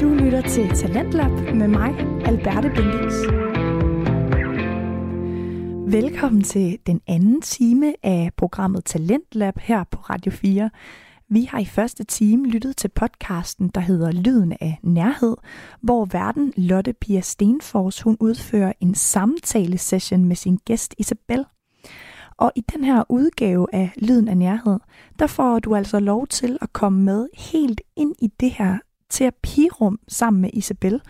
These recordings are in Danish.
Du lytter til Talentlab med mig, Alberte Bendix. Velkommen til den anden time af programmet Talentlab her på Radio 4. Vi har i første time lyttet til podcasten, der hedder Lyden af Nærhed, hvor verden Lotte Pia Stenfors hun udfører en samtale-session med sin gæst Isabel. Og i den her udgave af Lyden af Nærhed, der får du altså lov til at komme med helt ind i det her terapirum sammen med Isabel,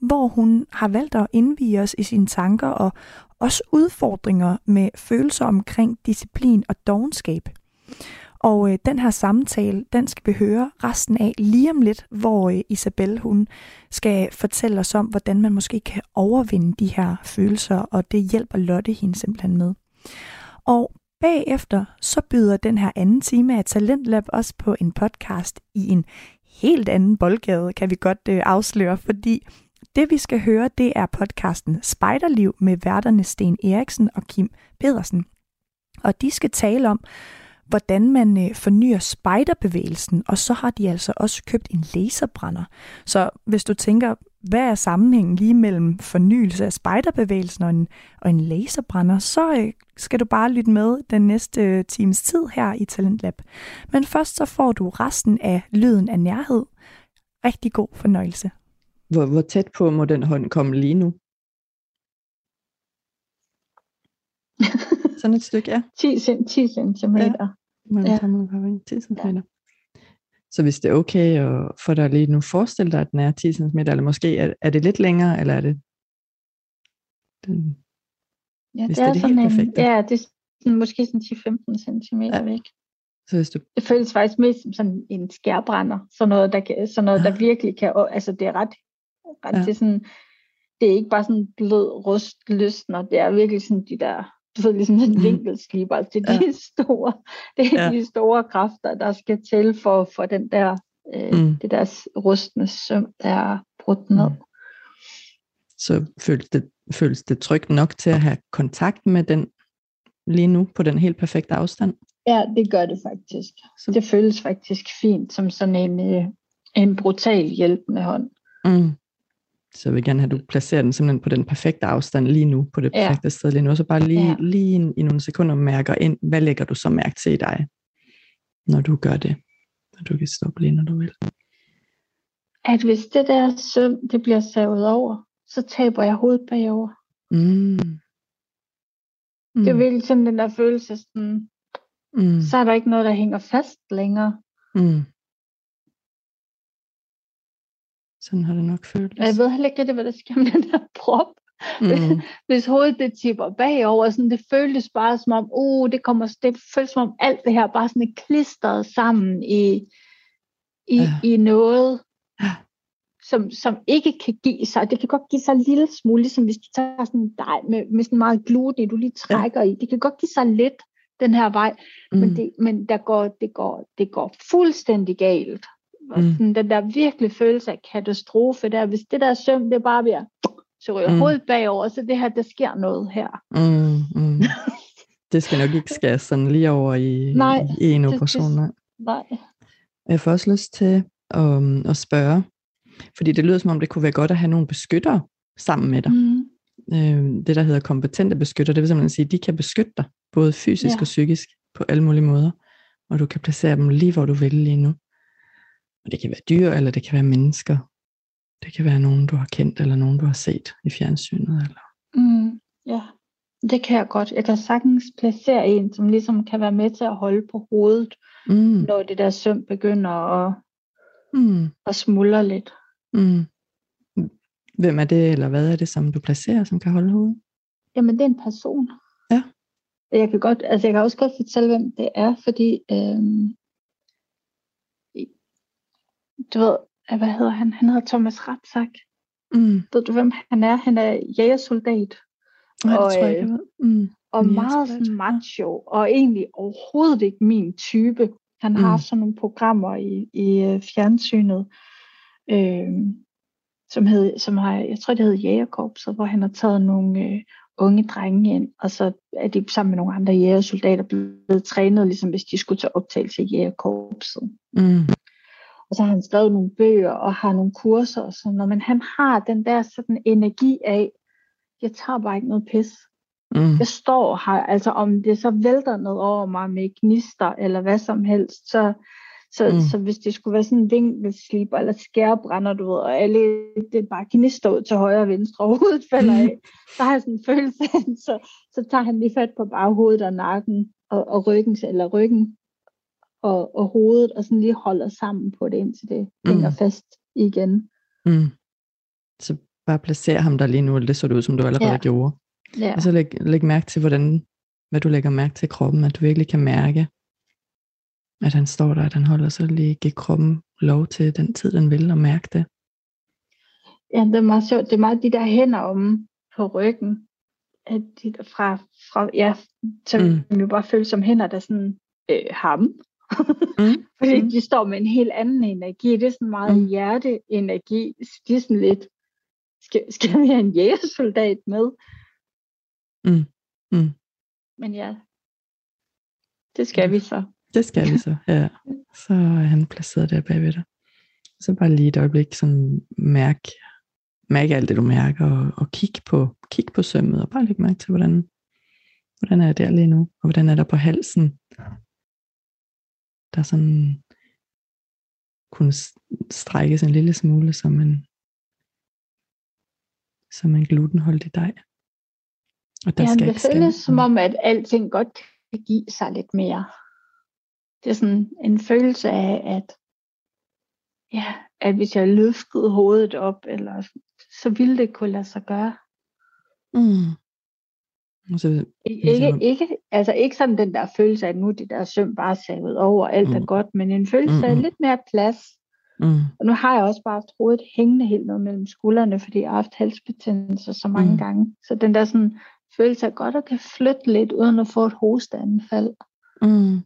hvor hun har valgt at indvige os i sine tanker og også udfordringer med følelser omkring disciplin og dogenskab. Og øh, den her samtale, den skal vi høre resten af lige om lidt, hvor øh, Isabel hun skal fortælle os om, hvordan man måske kan overvinde de her følelser, og det hjælper Lotte hende simpelthen med. Og bagefter så byder den her anden time af Talentlab også på en podcast i en helt anden boldgade, kan vi godt øh, afsløre, fordi det vi skal høre, det er podcasten Spejderliv med værterne Sten Eriksen og Kim Pedersen. Og de skal tale om, hvordan man øh, fornyer spejderbevægelsen, og så har de altså også købt en laserbrænder. Så hvis du tænker, hvad er sammenhængen lige mellem fornyelse af spejderbevægelsen og en, og en laserbrænder, så øh, skal du bare lytte med den næste øh, times tid her i Talentlab. Men først så får du resten af lyden af nærhed. Rigtig god fornøjelse. Hvor, hvor tæt på må den hånd komme lige nu? Sådan et stykke, ja. 10, 10 cm. Ja. Man ja. tager 10 cm. Ja. Så hvis det er okay at få dig lige nu forestille dig, at den er 10 cm, eller måske er, er det lidt længere, eller er det den, ja, det er, er det sådan helt en, Ja, det er sådan, måske sådan 10-15 cm ja. væk. Så hvis du... Det føles faktisk mest som sådan en skærbrænder, sådan noget, der, kan, sådan noget, ja. der virkelig kan, altså det er ret, ret ja. det er sådan, det er ikke bare sådan blød rust løsner, det er virkelig sådan de der du ved, ligesom en mm. vinkelsliber. Altså, det er ja. de store, det er ja. de store kræfter, der skal til for, for den der, øh, mm. det der rustne søm, der er brudt ned. Mm. Så føles det, føles det trygt nok til at have kontakt med den lige nu på den helt perfekte afstand? Ja, det gør det faktisk. Så... Det føles faktisk fint som sådan en, øh, en brutal hjælpende hånd. Mm. Så jeg vil gerne have, at du placerer den simpelthen på den perfekte afstand lige nu, på det perfekte ja. sted lige nu, og så bare lige, ja. lige i nogle sekunder mærker ind, hvad lægger du så mærke til i dig, når du gør det, og du kan stoppe lige, når du vil. At hvis det der søm, det bliver savet over, så taber jeg hovedet bagover. Mm. Mm. Det er virkelig sådan den der følelse, sådan, mm. så er der ikke noget, der hænger fast længere. Mm. Sådan har det nok følt. Jeg ved heller ikke, hvad der sker med den der prop. Mm. Hvis hovedet det tipper bagover, sådan, det føltes bare som om, uh, det, kommer, det føles som om alt det her bare sådan er klistret sammen i, i, ja. i noget, ja. som, som ikke kan give sig. Det kan godt give sig en lille smule, ligesom hvis du tager sådan en dej med, med sådan meget gluten, du lige trækker ja. i. Det kan godt give sig lidt den her vej, mm. men, det, men der går, det, går, det går fuldstændig galt. Og mm. sådan, den der virkelig følelse af katastrofe der, hvis det der søvn, det bare at, så ryger mm. hovedet bagover, så det her, der sker noget her. Mm, mm. det skal nok ikke skære sådan lige over i, nej, i en operation. Nej. nej. Jeg får også lyst til at, at spørge, fordi det lyder som om, det kunne være godt at have nogle beskyttere sammen med dig. Mm. Øh, det, der hedder kompetente beskytter, det vil simpelthen sige, at de kan beskytte dig, både fysisk ja. og psykisk, på alle mulige måder. Og du kan placere dem lige, hvor du vil lige nu. Og det kan være dyr, eller det kan være mennesker. Det kan være nogen, du har kendt, eller nogen, du har set i fjernsynet. Eller... Mm, ja, det kan jeg godt. Jeg kan sagtens placere en, som ligesom kan være med til at holde på hovedet, mm. når det der søm begynder at, mm. at smuldre lidt. Mm. Hvem er det, eller hvad er det, som du placerer, som kan holde hovedet? Jamen, det er en person. Ja. Jeg kan, godt, altså jeg kan også godt fortælle, hvem det er, fordi øhm, du ved, hvad hedder han? Han hedder Thomas Ratzak. Mm. Ved du, hvem han er? Han er jægersoldat. Ja, og, tror jeg, mm. og meget sådan macho, og egentlig overhovedet ikke min type. Han mm. har sådan nogle programmer i, i øh, fjernsynet, øh, som, hed, som har, jeg tror det hedder Jægerkorpset, hvor han har taget nogle øh, unge drenge ind, og så er de sammen med nogle andre jægersoldater blevet trænet, ligesom hvis de skulle tage optagelse i Jægerkorpset. Mm. Og så har han skrevet nogle bøger og har nogle kurser og sådan noget, men han har den der sådan energi af, jeg tager bare ikke noget pis. Mm. Jeg står her, altså om det så vælter noget over mig med gnister eller hvad som helst, så, så, mm. så hvis det skulle være sådan en vinkelsliber eller skærebrænder, du ved, og alle, det bare gnister ud til højre og venstre, og hovedet falder af, så har jeg sådan en følelse af, så, så tager han lige fat på bare hovedet og nakken og, og ryggen, eller ryggen og, og hovedet, og sådan lige holder sammen på det, indtil det mm. hænger fast igen. Mm. Så bare placere ham der lige nu, det så det ud, som du allerede ja. gjorde. Ja. Og så læg, læg mærke til, hvordan, hvad du lægger mærke til kroppen, at du virkelig kan mærke, at han står der, at han holder sig lige, give kroppen lov til den tid, den vil, og mærke det. Ja, det er meget sjovt. Det er meget de der hænder om på ryggen, at de der fra, fra ja, som mm. jo bare føles som hænder, der sådan øh, ham. Mm. Fordi mm. de står med en helt anden energi. Det er sådan meget mm. hjerteenergi. De er sådan lidt, skal, skal vi have en jægersoldat med? Mm. Mm. Men ja, det skal vi så. Det skal vi så, ja. Så er han placeret der bagved dig. Så bare lige et øjeblik sådan mærk, mærk alt det du mærker, og, og kig, på, kig på sømmet, og bare læg mærke til, hvordan, hvordan er det der lige nu, og hvordan er der på halsen. Der sådan kunne strækkes en lille smule som en, som en glutenholdig dej. Og der ja, skal det føles som om, at alting godt kan give sig lidt mere. Det er sådan en følelse af, at, ja, at hvis jeg løftede hovedet op, eller, så ville det kunne lade sig gøre. Mm. Altså, ikke, ikke, altså ikke sådan den der følelse af, at nu det der søm bare savet over, alt mm. er godt, men en følelse mm. af lidt mere plads. Mm. Og nu har jeg også bare haft hovedet hængende helt ned mellem skuldrene, fordi jeg har haft halsbetændelse så mange mm. gange. Så den der sådan følelse af godt at kan flytte lidt, uden at få et hosteanfald. Mm.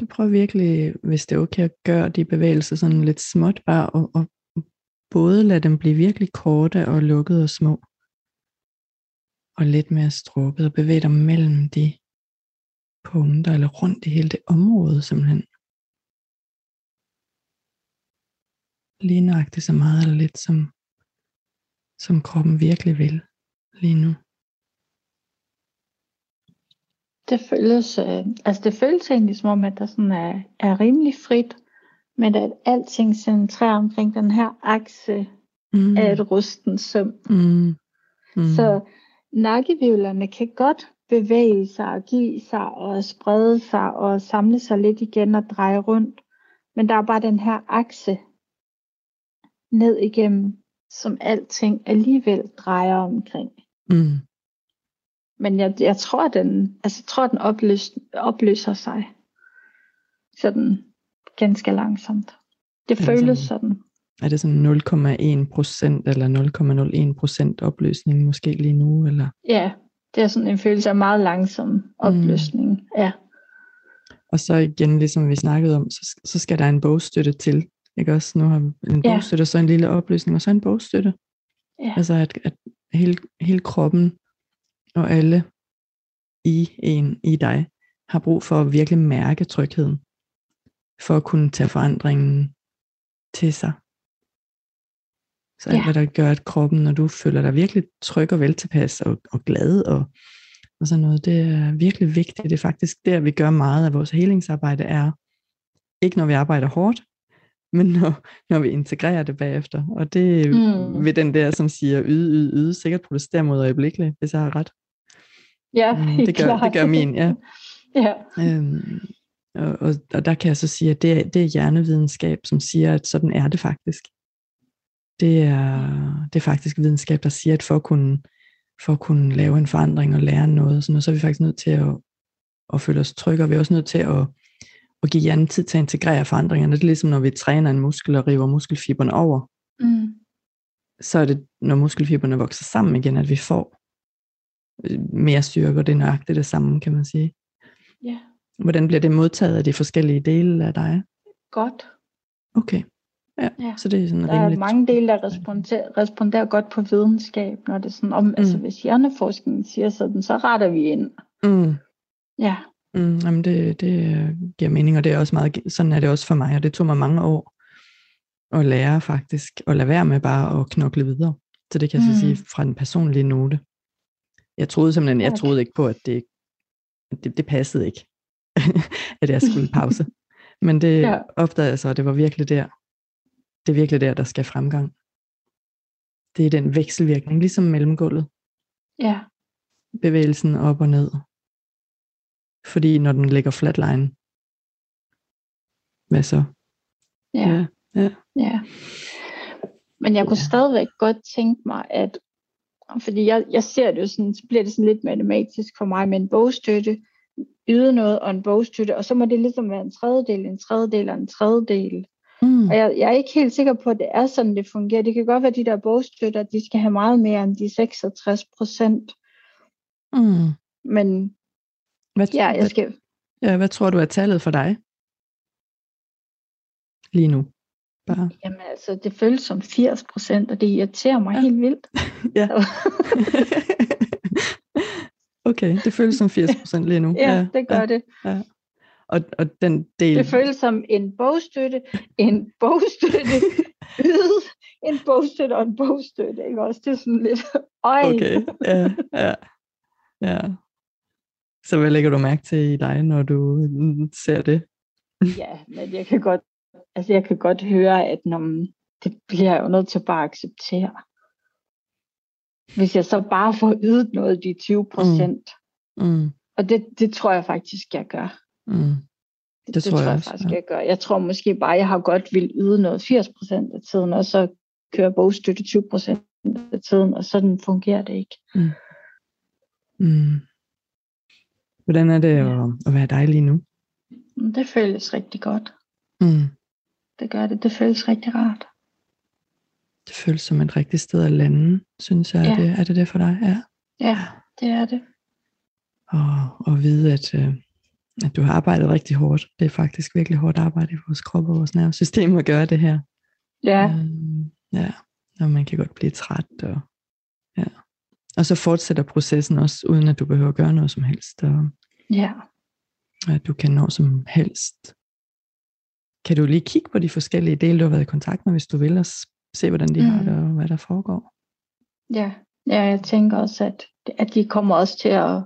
Du prøver virkelig, hvis det er okay at gøre de bevægelser sådan lidt småt, bare og, og både lade dem blive virkelig korte og lukkede og små. Og lidt mere strukket og bevæge dig mellem de punkter eller rundt i hele det område simpelthen. Lige nøjagtigt så meget eller lidt som, som kroppen virkelig vil lige nu. Det føles, øh, altså det føles egentlig som om, at der sådan er, er rimelig frit, men at alting centrerer omkring den her akse mm. af et rusten søm. Mm. Mm. Så nakkevivlerne kan godt bevæge sig og give sig og sprede sig og samle sig lidt igen og dreje rundt. Men der er bare den her akse ned igennem, som alting alligevel drejer omkring. Mm. Men jeg, jeg tror, den, altså, jeg tror, den opløs, opløser sig sådan ganske langsomt. Det føles sådan. Er det sådan 0,1 procent eller 0,01 procent opløsning måske lige nu? Eller? Ja, det er sådan en følelse af meget langsom opløsning. Mm. Ja. Og så igen, ligesom vi snakkede om, så, så skal der en bogstøtte til. Ikke også? Nu har en bogstøtte, ja. så en lille opløsning, og så en bogstøtte. Ja. Altså at, at hele, hele kroppen og alle i en, i dig, har brug for at virkelig mærke trygheden, for at kunne tage forandringen til sig. Så alt, ja. hvad der gør, at kroppen, når du føler dig virkelig tryg og veltilpas og, og glad og, og sådan noget, det er virkelig vigtigt. Det er faktisk der, vi gør meget af vores helingsarbejde, er ikke når vi arbejder hårdt, men når, når vi integrerer det bagefter. Og det mm. ved den der, som siger yde, yde, yde, sikkert protesterer mod øjeblikkeligt, hvis jeg har ret. Ja, mm, det, gør, det gør min, ja. ja. Øhm, og, og, og der kan jeg så sige, at det er, det er hjernevidenskab, som siger, at sådan er det faktisk. Det er, det er faktisk videnskab, der siger, at for at kunne, for at kunne lave en forandring og lære noget, sådan noget, så er vi faktisk nødt til at, at føle os trygge, og vi er også nødt til at, at give hjernen tid til at integrere forandringerne. Det er ligesom, når vi træner en muskel og river muskelfiberne over. Mm. Så er det, når muskelfiberne vokser sammen igen, at vi får mere styrke, og det er nøjagtigt det samme, kan man sige. Ja. Hvordan bliver det modtaget af de forskellige dele af dig? Godt. Okay. Ja, ja. så det er sådan Der er mange dele, der responderer, responderer godt på videnskab, når det er sådan om, altså, mm. altså hvis hjerneforskningen siger sådan, så retter vi ind. Mm. Ja. Mm, jamen det, det giver mening, og det er også meget, sådan er det også for mig, og det tog mig mange år at lære faktisk, og lade være med bare at knokle videre. Så det kan jeg mm. så sige fra den personlige note. Jeg troede simpelthen, jeg troede ikke på, at det, det, det passede ikke, at jeg skulle pause. Men det ja. opdagede jeg så, at det var virkelig der. Det er virkelig der, der skal fremgang. Det er den vekselvirkning, ligesom mellemgulvet. Ja. Bevægelsen op og ned. Fordi når den ligger flatline, hvad så? Ja. ja. Ja. ja. Men jeg kunne ja. stadigvæk godt tænke mig, at fordi jeg, jeg ser det jo sådan, så bliver det sådan lidt matematisk for mig med en bogstøtte, yde noget og en bogstøtte, og så må det ligesom være en tredjedel, en tredjedel og en tredjedel. Mm. Og jeg, jeg er ikke helt sikker på, at det er sådan, det fungerer. Det kan godt være, at de der bogstøtter, de skal have meget mere end de 66 procent. Mm. Men hvad, ja, jeg skal... Ja, hvad tror du er tallet for dig? Lige nu bare? Jamen altså, det føles som 80 procent, og det irriterer mig ja. helt vildt. ja. okay, det føles som 80 procent lige nu. ja, ja, det gør ja, det. Ja. Og, og den del... Det føles som en bogstøtte, en bogstøtte, en bogstøtte og en bogstøtte, ikke også? Det er sådan lidt, øj. Okay, ja, ja, ja. Så hvad lægger du mærke til i dig, når du ser det? ja, men jeg kan godt altså jeg kan godt høre, at når man, det bliver jeg jo nødt til bare at acceptere. Hvis jeg så bare får ydet noget de 20 procent. Mm. Mm. Og det, det tror jeg faktisk, jeg gør. Mm. Det, det, tror, det tror jeg, jeg faktisk, ja. jeg gør. Jeg tror måske bare, jeg har godt vil yde noget 80 procent af tiden, og så kører bogstøtte 20 procent af tiden, og sådan fungerer det ikke. Mm. Mm. Hvordan er det at, at være dig lige nu? Det føles rigtig godt. Mm det gør det. Det føles rigtig rart. Det føles som et rigtigt sted at lande, synes jeg. Ja. Er, det, er det det for dig? Ja, ja det er det. Og, og vide, at, øh, at du har arbejdet rigtig hårdt. Det er faktisk virkelig hårdt arbejde i vores krop og vores nervesystem at gøre det her. Ja. Øhm, ja, og man kan godt blive træt. Og, ja. og så fortsætter processen også, uden at du behøver at gøre noget som helst. Og, ja. At du kan nå som helst kan du lige kigge på de forskellige dele, du har været i kontakt med, hvis du vil, og se, hvordan de mm. har det, og hvad der foregår? Ja, ja jeg tænker også, at, at de kommer også til at,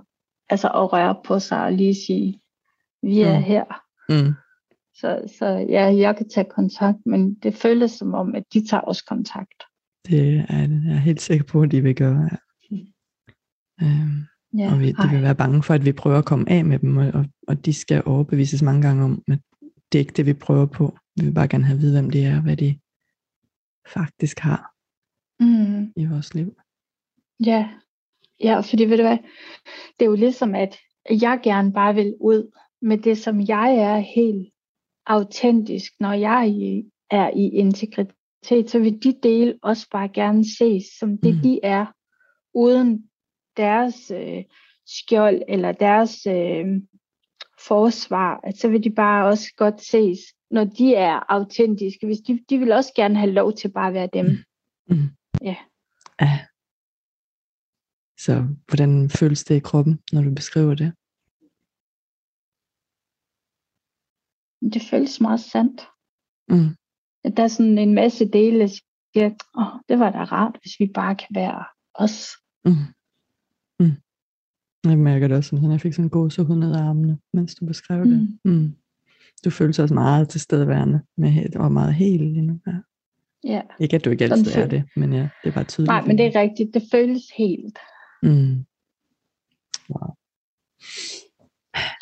altså at røre på sig og lige sige, vi er mm. her. Mm. Så, så ja, jeg kan tage kontakt, men det føles som om, at de tager også kontakt. Det er jeg er helt sikker på, at de vil gøre. Ja. Øhm, ja, og vi, de vil være bange for, at vi prøver at komme af med dem, og, og de skal overbevises mange gange om, at det er ikke det, vi prøver på. Vi vil bare gerne have at vide, hvem de er, og hvad de faktisk har mm. i vores liv. Ja, ja, fordi ved du hvad, det er jo ligesom, at jeg gerne bare vil ud med det, som jeg er helt autentisk, når jeg er i integritet, så vil de dele også bare gerne ses som det, mm. de er, uden deres øh, skjold eller deres øh, forsvar, at så vil de bare også godt ses, når de er autentiske. Hvis de, de vil også gerne have lov til bare at være dem. Mm. Mm. Ja. ja. Så hvordan føles det i kroppen, når du beskriver det? Det føles meget sandt. Mm. At der er sådan en masse dele, der siger, oh, det var da rart, hvis vi bare kan være os. Mm. Jeg mærker det også, som jeg fik sådan en god så ned ad armene, mens du beskrev mm. det. Mm. Du føles også meget tilstedeværende med, og meget helt lige nu. Ja. ja. Ikke at du ikke altid er det, men ja, det er bare tydeligt. Nej, men det er rigtigt. Det føles helt. Mm. Wow.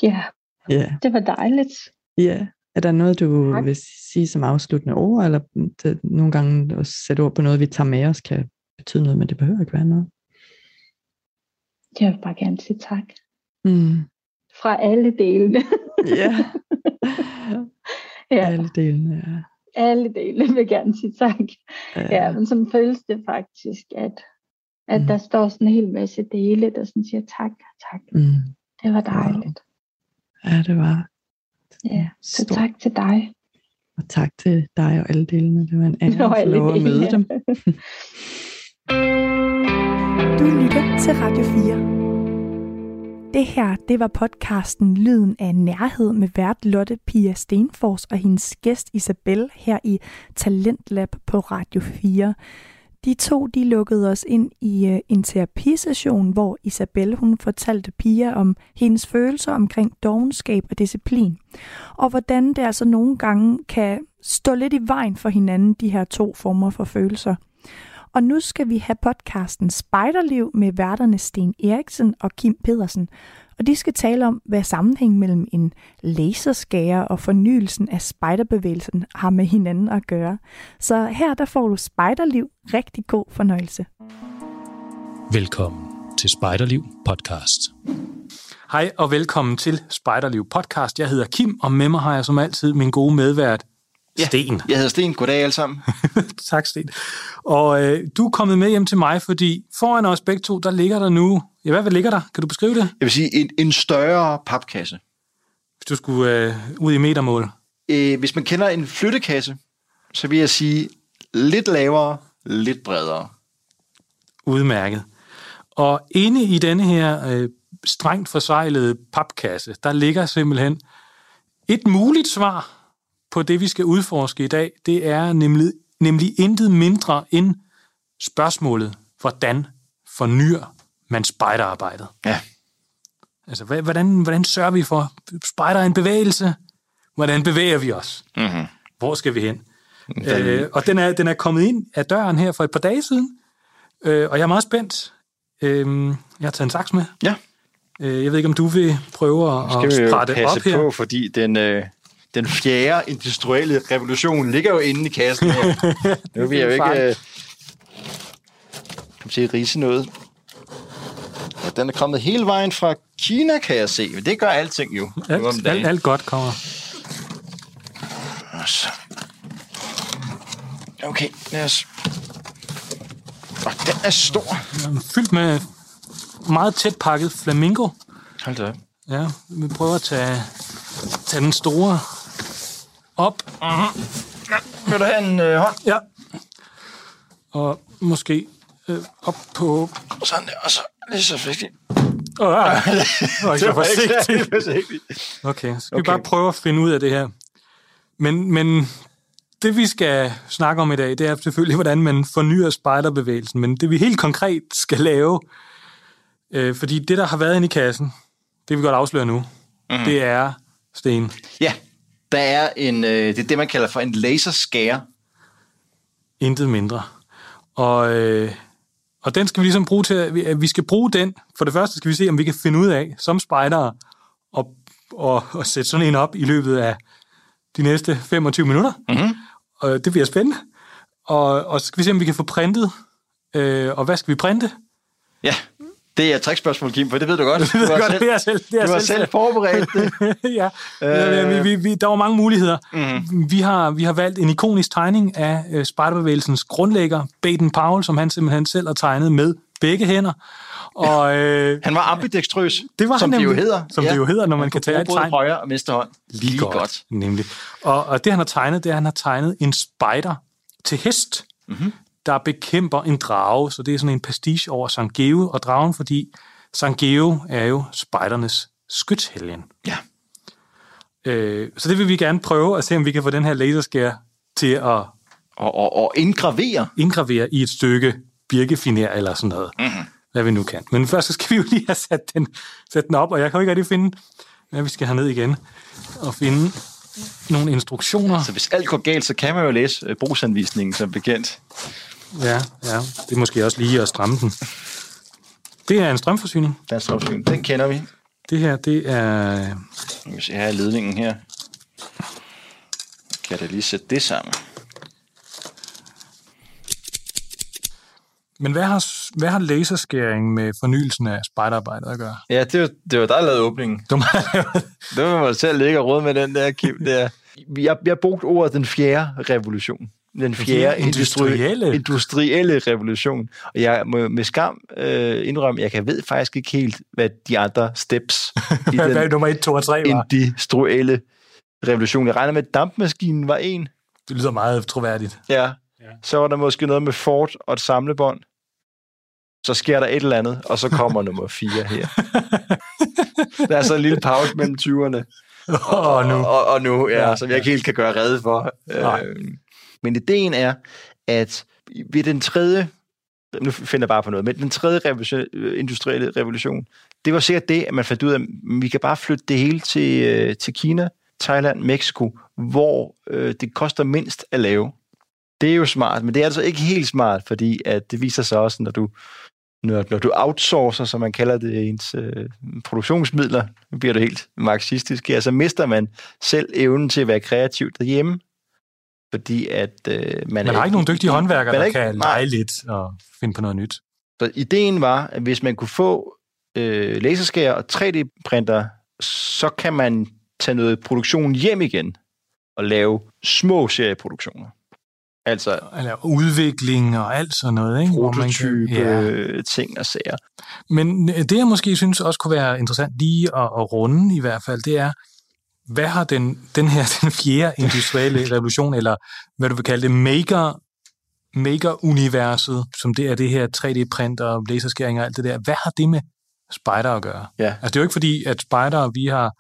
Ja, yeah. det var dejligt. Ja, er der noget, du tak. vil sige som afsluttende ord, eller det, nogle gange at sætte ord på noget, vi tager med os, kan betyde noget, men det behøver ikke være noget? Jeg vil bare gerne sige tak. Mm. Fra alle delene. ja. ja. Alle delene, ja. Alle delene vil jeg gerne sige tak. Ja, ja men som føles det faktisk, at, at mm. der står sådan en hel masse dele, der sådan siger tak, tak. Mm. Det var dejligt. Ja, det var. Ja, så Stor. tak til dig. Og tak til dig og alle delene. Det var en ære at få lov at møde dem. Du lytter til Radio 4. Det her, det var podcasten Lyden af Nærhed med vært Lotte Pia Stenfors og hendes gæst Isabel her i Talentlab på Radio 4. De to de lukkede os ind i øh, en terapisession, hvor Isabel hun fortalte Pia om hendes følelser omkring dogenskab og disciplin. Og hvordan det altså nogle gange kan stå lidt i vejen for hinanden, de her to former for følelser. Og nu skal vi have podcasten Spejderliv med værterne Sten Eriksen og Kim Pedersen. Og de skal tale om, hvad sammenhængen mellem en laserskære og fornyelsen af spejderbevægelsen har med hinanden at gøre. Så her der får du Spejderliv. Rigtig god fornøjelse. Velkommen til Spejderliv podcast. Hej og velkommen til Spejderliv podcast. Jeg hedder Kim, og med mig har jeg som altid min gode medvært Ja, Sten. Jeg hedder Sten. Goddag alle sammen. tak, Sten. Og øh, du er kommet med hjem til mig, fordi foran os begge to, der ligger der nu... Ja, hvad, hvad ligger der? Kan du beskrive det? Jeg vil sige en, en større papkasse. Hvis du skulle øh, ud i metermål. Øh, hvis man kender en flyttekasse, så vil jeg sige lidt lavere, lidt bredere. Udmærket. Og inde i denne her øh, strengt forsejlede papkasse, der ligger simpelthen et muligt svar på det, vi skal udforske i dag, det er nemlig, nemlig intet mindre end spørgsmålet, hvordan fornyer man spejderarbejdet? Ja. Altså, hvordan, hvordan sørger vi for, spejder en bevægelse? Hvordan bevæger vi os? Mm-hmm. Hvor skal vi hen? Den... Øh, og den er, den er kommet ind af døren her for et par dage siden, øh, og jeg er meget spændt. Øh, jeg har taget en saks med. Ja. Øh, jeg ved ikke, om du vil prøve at, at sprætte op her. på, fordi den, øh, den fjerde industrielle revolution ligger jo inde i kassen her. nu vil jeg jo ikke uh, komme til at rise noget. Og den er kommet hele vejen fra Kina, kan jeg se. Det gør alting jo. Alt, alt, alt godt kommer. Okay, lad os... Og den er stor. Den er fyldt med meget tæt pakket flamingo. Hold da Ja, vi prøver at tage, tage den store op. Uh-huh. Ja. Vil du have en øh, hånd? Ja. Og måske øh, op på... Sådan der, og så lige så vigtigt. Åh, oh, ja. det var ikke forsigtigt. forsigtigt. Okay, så skal okay. vi bare prøve at finde ud af det her. Men, men det, vi skal snakke om i dag, det er selvfølgelig, hvordan man fornyer spejderbevægelsen. Men det, vi helt konkret skal lave, øh, fordi det, der har været inde i kassen, det vi godt afsløre nu, mm-hmm. det er Sten. Ja. Der er en, øh, det er det, man kalder for en laserskære. Intet mindre. Og, øh, og den skal vi ligesom bruge til, at vi skal bruge den. For det første skal vi se, om vi kan finde ud af, som spejdere, at, at, at sætte sådan en op i løbet af de næste 25 minutter. Mm-hmm. Og det bliver spændende. Og, og så skal vi se, om vi kan få printet. Øh, og hvad skal vi printe? Ja, det er et trickspørgsmål, Kim, for det ved du godt. Du har godt, selv, det er selv, det er du har selv, selv forberedt det. ja, øh. vi, vi, vi, der var mange muligheder. Mm. Vi, har, vi har valgt en ikonisk tegning af uh, spejderbevægelsens grundlægger, Baden Powell, som han simpelthen selv har tegnet med begge hænder. Og, øh, han var ambidextrøs, det var som han det jo hedder. Som ja. det jo hedder, når man, man kan tage et tegn. Højre og venstre hånd. Lige, Lige godt, godt. Nemlig. Og, og det han har tegnet, det er, at han har tegnet en spejder til hest. Mm-hmm der bekæmper en drage, så det er sådan en pastiche over Sankt Geo og dragen, fordi Sankt Geo er jo spejdernes skytshelgen. Ja. Øh, så det vil vi gerne prøve at se, om vi kan få den her laserskær til at... Og, og, og indgravere. Indgravere i et stykke birkefiner eller sådan noget. Mm-hmm. Hvad vi nu kan. Men først så skal vi jo lige have sat den, sat den op, og jeg kan jo ikke rigtig finde, hvad vi skal have ned igen og finde nogle instruktioner. Så hvis alt går galt, så kan man jo læse øh, brugsanvisningen som bekendt. Ja, ja. Det er måske også lige at stramme den. Det er en strømforsyning. Det er en strømforsyning. Den kender vi. Det her, det er... Jeg kan se, her er ledningen her. Kan jeg da lige sætte det sammen? Men hvad har, hvad har laserskæring med fornyelsen af spejderarbejdet at gøre? Ja, det var, det var dig, der lavede åbningen. Du det var mig selv ligge og råd med den der, Kim. Der. Jeg, jeg brugte ordet den fjerde revolution den fjerde industrielle. industrielle revolution. Og jeg må med skam øh, indrømme, jeg kan ved faktisk ikke helt, hvad de andre steps i den hvad nummer 1, 2 og 3 var. industrielle revolution. Jeg regner med, at dampmaskinen var en. Det lyder meget troværdigt. Ja. ja. Så var der måske noget med Ford og et samlebånd. så sker der et eller andet, og så kommer nummer 4 her. der er så en lille pause mellem 20'erne. Og, og nu. Og, og nu, ja, ja, som jeg ikke helt kan gøre redde for. Nej. Øh, men ideen er, at ved den tredje, nu finder jeg bare på noget, men den tredje revolution, industrielle revolution, det var sikkert det, at man fandt ud af, at vi kan bare flytte det hele til, øh, til Kina, Thailand, Mexico, hvor øh, det koster mindst at lave. Det er jo smart, men det er altså ikke helt smart, fordi at det viser sig også, når du, når, når du outsourcer, som man kalder det, ens øh, produktionsmidler, bliver det helt marxistisk her, så mister man selv evnen til at være kreativ derhjemme, fordi at øh, man... Man har ikke nogen dygtige håndværkere, der ikke, kan lege lidt og finde på noget nyt. Så ideen var, at hvis man kunne få øh, laserskær og 3D-printer, så kan man tage noget produktion hjem igen og lave små serieproduktioner. Altså Eller udvikling og alt sådan noget, ikke? Prototype, ja. ting og sager. Men det, jeg måske synes også kunne være interessant lige at, at runde i hvert fald, det er, hvad har den, den her den fjerde industrielle revolution, eller hvad du vil kalde det, maker, maker-universet, som det er det her 3D-print og laserskæring og alt det der, hvad har det med spider at gøre? Ja. Altså det er jo ikke fordi, at spider, vi har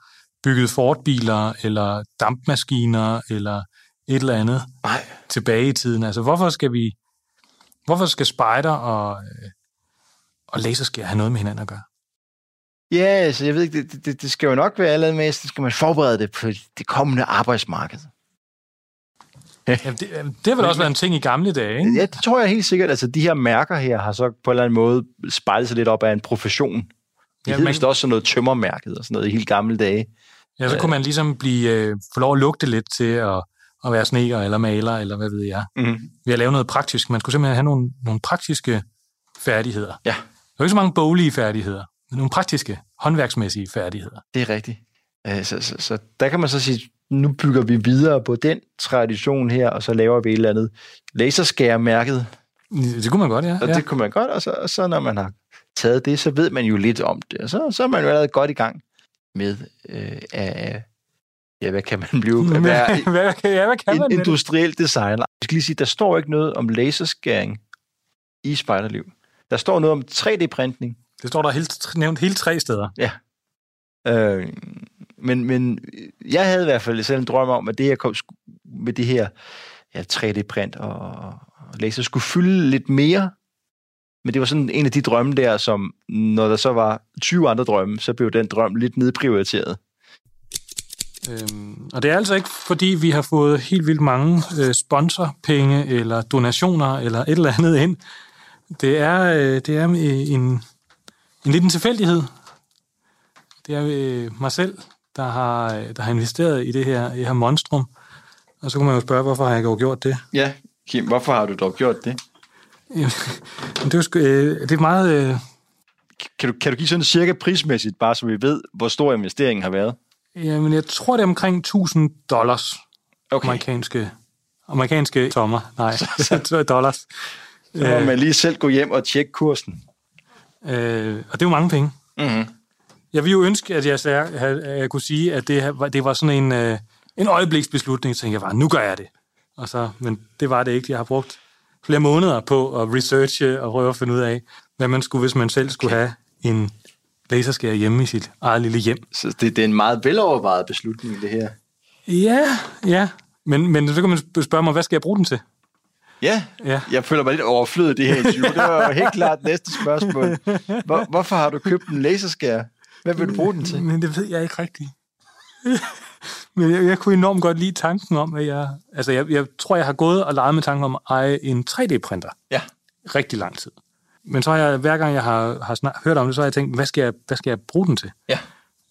bygget Ford-biler, eller dampmaskiner, eller et eller andet Nej. tilbage i tiden. Altså, hvorfor skal vi, hvorfor skal spider og, øh, og laserskær have noget med hinanden at gøre? Ja, altså, jeg ved ikke, det, det, det skal jo nok være allerede med, så skal man forberede det på det kommende arbejdsmarked. Jamen, det, det har vel også været en ting i gamle dage, ikke? Ja, det tror jeg helt sikkert. Altså, de her mærker her har så på en eller anden måde spejlet sig lidt op af en profession. De ja, hed man... også sådan noget tømmermærket og sådan noget i helt gamle dage. Ja, så kunne man ligesom blive, øh, få lov at lugte lidt til at, at være sneker eller maler, eller hvad ved jeg. Mm. Ved at lave noget praktisk. Man skulle simpelthen have nogle, nogle praktiske færdigheder. Ja. Der er ikke så mange boglige færdigheder, nogle praktiske, håndværksmæssige færdigheder. Det er rigtigt. Øh, så, så, så der kan man så sige, nu bygger vi videre på den tradition her, og så laver vi et eller andet laserskærmærket. Det kunne man godt, ja. Og ja. det kunne man godt, og så, og så når man har taget det, så ved man jo lidt om det, og så, så er man jo allerede godt i gang med øh, at, ja, hvad kan man blive? Være hvad, ja, hvad kan man industriel designer. Jeg skal lige sige, der står ikke noget om laserskæring i spejderliv. Der står noget om 3D-printning. Det står der helt, nævnt hele tre steder. Ja. Øh, men, men jeg havde i hvert fald selv en drøm om, at det her kom med det her ja, 3D-print og, og laser skulle fylde lidt mere. Men det var sådan en af de drømme der, som når der så var 20 andre drømme, så blev den drøm lidt nedprioriteret. Øhm, og det er altså ikke, fordi vi har fået helt vildt mange øh, sponsorpenge eller donationer eller et eller andet ind. Det er, øh, det er en, en liten tilfældighed. Det er øh, mig selv, der har, øh, der har investeret i det her, i det her monstrum. Og så kunne man jo spørge, hvorfor har jeg dog gjort det? Ja, Kim, hvorfor har du dog gjort det? det, er jo, øh, det er meget... Øh... Kan, du, kan du give sådan cirka prismæssigt, bare så vi ved, hvor stor investeringen har været? Jamen, jeg tror, det er omkring 1000 dollars. Okay. Amerikanske, amerikanske tommer. Nej, dollars. Så må man lige selv gå hjem og tjekke kursen. Øh, og det er jo mange penge. Mm-hmm. Jeg ville jo ønske, at jeg, at jeg kunne sige, at det, det var sådan en, øh, en øjebliksbeslutning. Så tænkte jeg bare, nu gør jeg det. Og så, men det var det ikke. Jeg har brugt flere måneder på at researche og prøve at finde ud af, hvad man skulle, hvis man selv skulle have en laserskær hjemme i sit eget lille hjem. Så det, det er en meget velovervejet beslutning, det her. Ja, ja. Men, men så kan man spørge mig, hvad skal jeg bruge den til? Ja, ja. jeg føler mig lidt overflødet det her interview. Det var helt klart næste spørgsmål. Hvor, hvorfor har du købt en laserskær? Hvad vil du bruge den til? Men det ved jeg ikke rigtigt. Men jeg, jeg kunne enormt godt lide tanken om, at jeg... Altså, jeg, jeg tror, jeg har gået og leget med tanken om at eje en 3D-printer. Ja. Rigtig lang tid. Men så har jeg, hver gang jeg har, har snak, hørt om det, så har jeg tænkt, hvad skal jeg, hvad skal jeg bruge den til? Ja.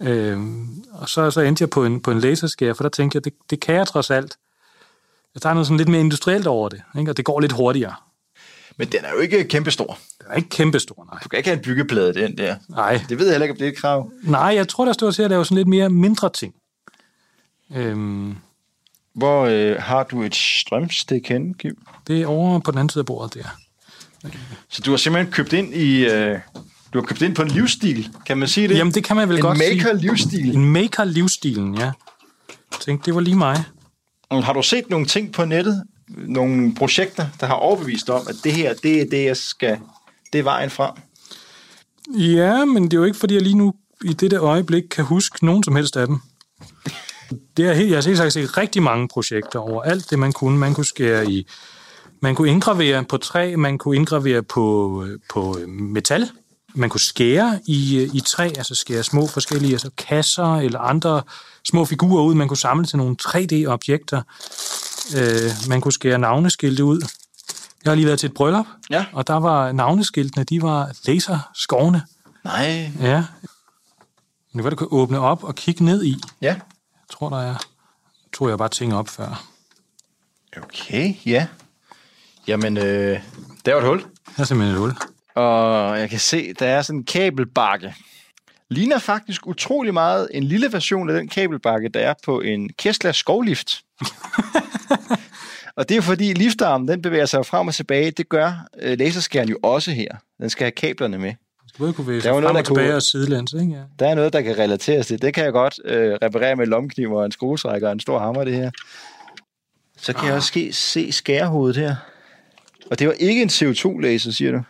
Øhm, og så, så endte jeg på en, på en laserskær, for der tænkte jeg, det, det kan jeg trods alt. Jeg tager noget sådan lidt mere industrielt over det, ikke? og det går lidt hurtigere. Men den er jo ikke kæmpestor. Den er ikke kæmpestor, nej. Du kan ikke have en byggeplade, den der. Nej. Det ved jeg heller ikke, om det er et krav. Nej, jeg tror, der står til at lave sådan lidt mere mindre ting. Øhm, Hvor øh, har du et strømstik henne, Kim? Det er over på den anden side af bordet der. Så du har simpelthen købt ind i... Øh, du har købt ind på en livsstil, kan man sige det? Jamen, det kan man vel en godt sige. En maker-livsstil. En maker-livsstilen, ja. Jeg tænkte, det var lige mig. Har du set nogle ting på nettet, nogle projekter, der har overbevist om, at det her, det er det, jeg skal det er vejen frem. Ja, men det er jo ikke, fordi jeg lige nu i dette øjeblik kan huske nogen som helst af dem. Det er helt, jeg har helt sagt set rigtig mange projekter over alt det, man kunne. Man kunne skære i, man kunne indgravere på træ, man kunne indgravere på, øh, på øh, metal, man kunne skære i, i træ, altså skære små forskellige altså kasser eller andre små figurer ud, man kunne samle til nogle 3D-objekter. Øh, man kunne skære navneskilte ud. Jeg har lige været til et bryllup, ja. og der var navneskiltene, de var laserskovne. Nej. Ja. Nu kan du kan åbne op og kigge ned i. Ja. Jeg tror, der er... Jeg tror jeg bare ting op før. Okay, ja. Jamen, øh, der er et hul. Der er simpelthen et hul. Og jeg kan se, der er sådan en kabelbakke. Ligner faktisk utrolig meget en lille version af den kabelbakke, der er på en Kessler skovlift. og det er fordi liftarmen, den bevæger sig frem og tilbage. Det gør øh, laserskæren jo også her. Den skal have kablerne med. Du kunne være frem og tilbage og sidelæns, ikke? Ja. Der er noget, der kan relateres til. Det kan jeg godt øh, reparere med lomkniv og en skruestrækker og en stor hammer, det her. Så kan ah. jeg også se skærehovedet her. Og det var ikke en CO2-laser, siger du?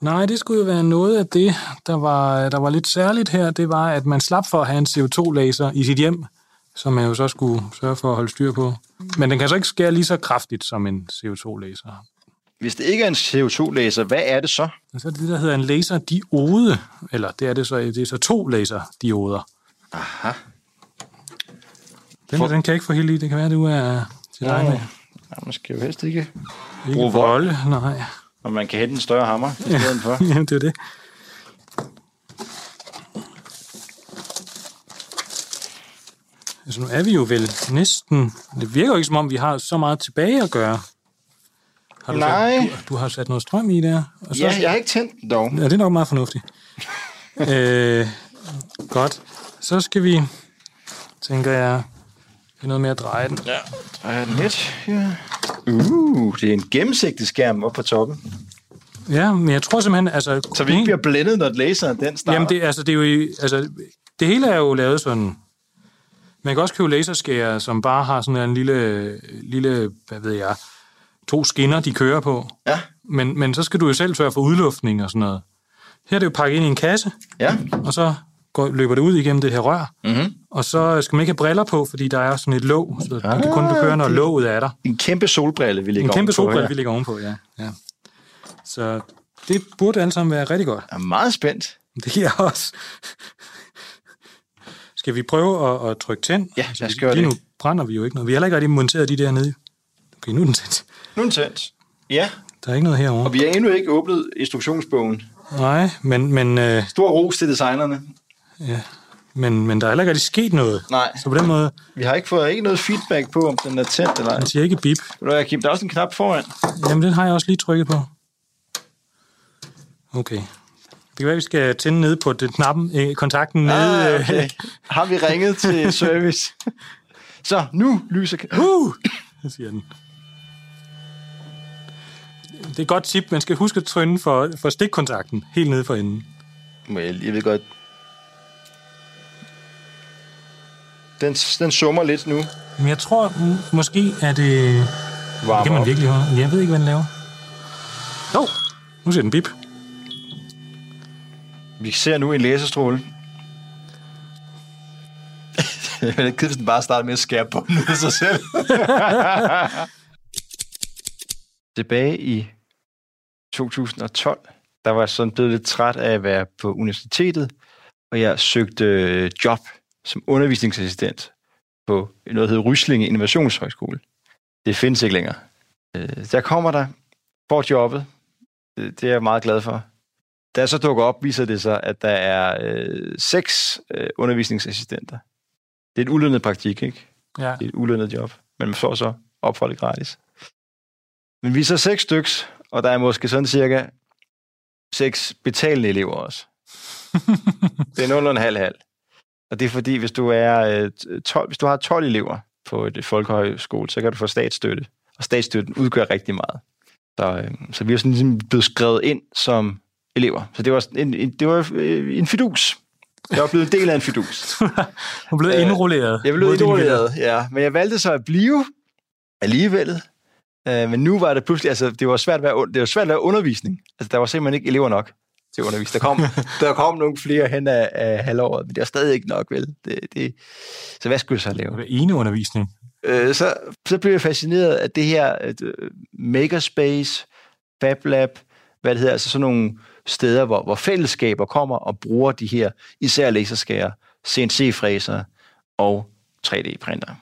Nej, det skulle jo være noget af det, der var, der var lidt særligt her. Det var, at man slap for at have en CO2-laser i sit hjem, som man jo så skulle sørge for at holde styr på. Men den kan så ikke skære lige så kraftigt som en CO2-laser. Hvis det ikke er en CO2-laser, hvad er det så? Så er det det, der hedder en laserdiode, eller det er det så, det er så to laserdioder. Aha. Den, For... den kan jeg ikke få helt i. Det kan være, du er til dig med. Ja, man skal jo helst ikke, ikke bruge vold. Nej. Og man kan hente en større hammer i stedet for. ja, det er det. Altså nu er vi jo vel næsten... Det virker jo ikke som om, vi har så meget tilbage at gøre. Har du Nej. Sat, du, du har sat noget strøm i der. Og så, ja, jeg har ikke tændt den dog. Ja, det er nok meget fornuftigt. øh, godt. Så skal vi, tænker jeg, det er noget med at dreje den. Ja, dreje den lidt. Ja. Uh, det er en gennemsigtig skærm oppe på toppen. Ja, men jeg tror simpelthen, altså... Så vi ikke bliver blændet, når laseren den starter? Jamen, det, altså, det er jo altså, det hele er jo lavet sådan... Man kan også købe laserskærer, som bare har sådan en lille, lille, hvad ved jeg, to skinner, de kører på. Ja. Men, men så skal du jo selv sørge for udluftning og sådan noget. Her er det jo pakket ind i en kasse, ja. og så går, løber det ud igennem det her rør. Mm-hmm. Og så skal man ikke have briller på, fordi der er sådan et låg, så ah, du kan kun køre, når låget er der. En kæmpe solbrille, vi ligger En kæmpe solbrille, ja. vi ligger ovenpå, ja. ja. Så det burde alle sammen være rigtig godt. Jeg er meget spændt. Det er også. Skal vi prøve at, at trykke tænd? Ja, lad os gøre det. nu brænder vi jo ikke noget. Vi har heller ikke rigtig monteret de der nede. Okay, nu er den tændt. Nu er den tændt. Ja. Der er ikke noget herovre. Og vi har endnu ikke åbnet instruktionsbogen. Nej, men... men øh, Stor ros til designerne. Ja, men, men der er heller ikke rigtig sket noget. Nej. Så på den måde... Vi har ikke fået ikke noget feedback på, om den er tændt eller ej. Den siger ikke bip. Ved du Kim, der er også en knap foran. Jamen, den har jeg også lige trykket på. Okay. Det kan være, vi skal tænde ned på den knappen, øh, kontakten nede. Ah, okay. Har vi ringet til service? Så, nu lyser... Uh! siger den. Det er et godt tip. Man skal huske at tryne for, for stikkontakten helt nede for enden. Jeg, jeg ved godt... Den, den summer lidt nu. Men jeg tror måske, at det... Varmer det kan man virkelig høre. Jeg ved ikke, hvad den laver. Jo, oh, nu ser den bip. Vi ser nu en laserstråle. Jeg er ked, hvis den bare starter med at skære på den sig selv. Tilbage i 2012, der var jeg sådan blevet lidt træt af at være på universitetet, og jeg søgte øh, job som undervisningsassistent på noget, der hedder Ryslinge Innovationshøjskole. Det findes ikke længere. Øh, der kommer der, får jobbet. Det er jeg meget glad for. Da jeg så dukker op, viser det sig, at der er øh, seks øh, undervisningsassistenter. Det er et ulønnet praktik, ikke? Ja. Det er et ulønnet job, men man får så opholdet gratis. Men vi er så seks styks, og der er måske sådan cirka seks betalende elever også. det er nogenlunde halv-halv. Og det er fordi, hvis du, er, 12, øh, hvis du har 12 elever på et folkehøjskole, så kan du få statsstøtte. Og statsstøtten udgør rigtig meget. Så, øh, så vi er sådan ligesom blevet skrevet ind som elever. Så det var en, en, det var øh, en fidus. Jeg var blevet en del af en fidus. du blev indrulleret. Jeg blev indrulleret, ja. Men jeg valgte så at blive alligevel Øh, men nu var det pludselig, altså det var svært at være, det var svært at være undervisning. Altså der var simpelthen ikke elever nok til undervisning. Der kom, der kom nogle flere hen af, af halvåret, men det er stadig ikke nok, vel? Det, det, så hvad skulle jeg så lave? Det ene undervisning. Øh, så, så blev jeg fascineret af det her uh, Makerspace, FabLab, hvad det hedder, altså sådan nogle steder, hvor, hvor fællesskaber kommer og bruger de her især laserskærer, CNC-fræser og 3D-printer.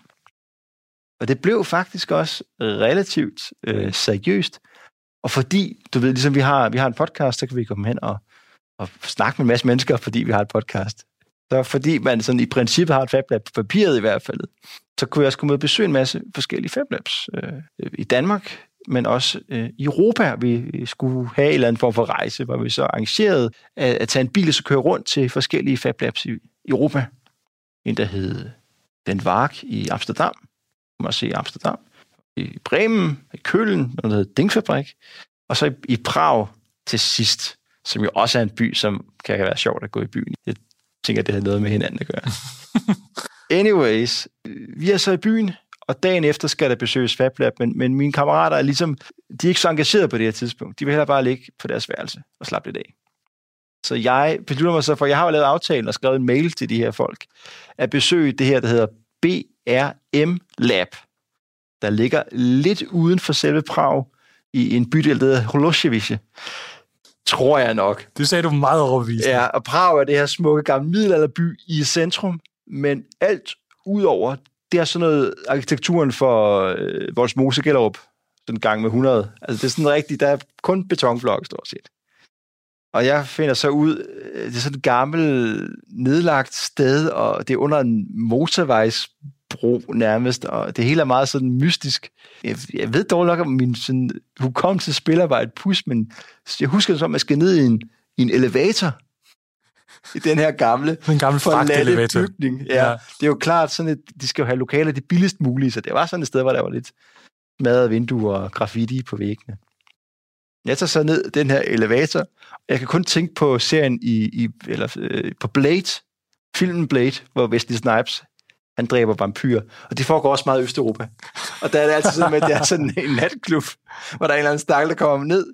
Og det blev faktisk også relativt øh, seriøst. Og fordi, du ved, ligesom vi har, vi har en podcast, så kan vi komme hen og, og snakke med en masse mennesker, fordi vi har et podcast. Så fordi man sådan i princippet har et FabLab på papiret i hvert fald, så kunne jeg også komme ud og besøge en masse forskellige FabLabs øh, i Danmark, men også øh, i Europa. Vi skulle have en eller anden form for rejse, hvor vi så arrangerede at, at tage en bil og så køre rundt til forskellige FabLabs i, i Europa. En, der hed Den Vark i Amsterdam, man se Amsterdam, i Bremen, i Kølen, der hedder Dingfabrik, og så i, i Prag til sidst, som jo også er en by, som kan være sjovt at gå i byen. Jeg tænker, det har noget med hinanden at gøre. Anyways, vi er så i byen, og dagen efter skal der besøges FabLab, men, men mine kammerater er ligesom, de er ikke så engagerede på det her tidspunkt. De vil heller bare ligge på deres værelse og slappe lidt af. Så jeg beslutter mig så for, jeg har jo lavet aftalen og skrevet en mail til de her folk, at besøge det her, der hedder BRM Lab, der ligger lidt uden for selve Prag, i en bydel, der hedder Holosevice. Tror jeg nok. Det sagde du meget overbevist. Ja, og Prag er det her smukke gamle middelalderby i centrum, men alt udover, det er sådan noget arkitekturen for øh, vores Mose Gellerup, den gang med 100. Altså det er sådan rigtigt, der er kun betonflok stort set. Og jeg finder så ud, øh, det er sådan et gammelt, nedlagt sted, og det er under en motorvejsbro nærmest, og det hele er meget sådan mystisk. Jeg, jeg ved dog nok, om min sådan, hukommelse spiller bare et pus, men jeg husker det som, at jeg skal ned i en, i en elevator, i den her gamle, den gamle forladte bygning. Ja, ja. Det er jo klart, sådan et, de skal jo have lokaler det billigst mulige, så det var sådan et sted, hvor der var lidt smadrede vinduer og graffiti på væggene. Jeg tager så ned den her elevator, og jeg kan kun tænke på serien i, i eller, øh, på Blade, filmen Blade, hvor Wesley Snipes han dræber vampyrer. Og det foregår også meget i Østeuropa. Og der er det altid sådan, at det er sådan en natklub, hvor der er en eller anden stakkel, der kommer ned,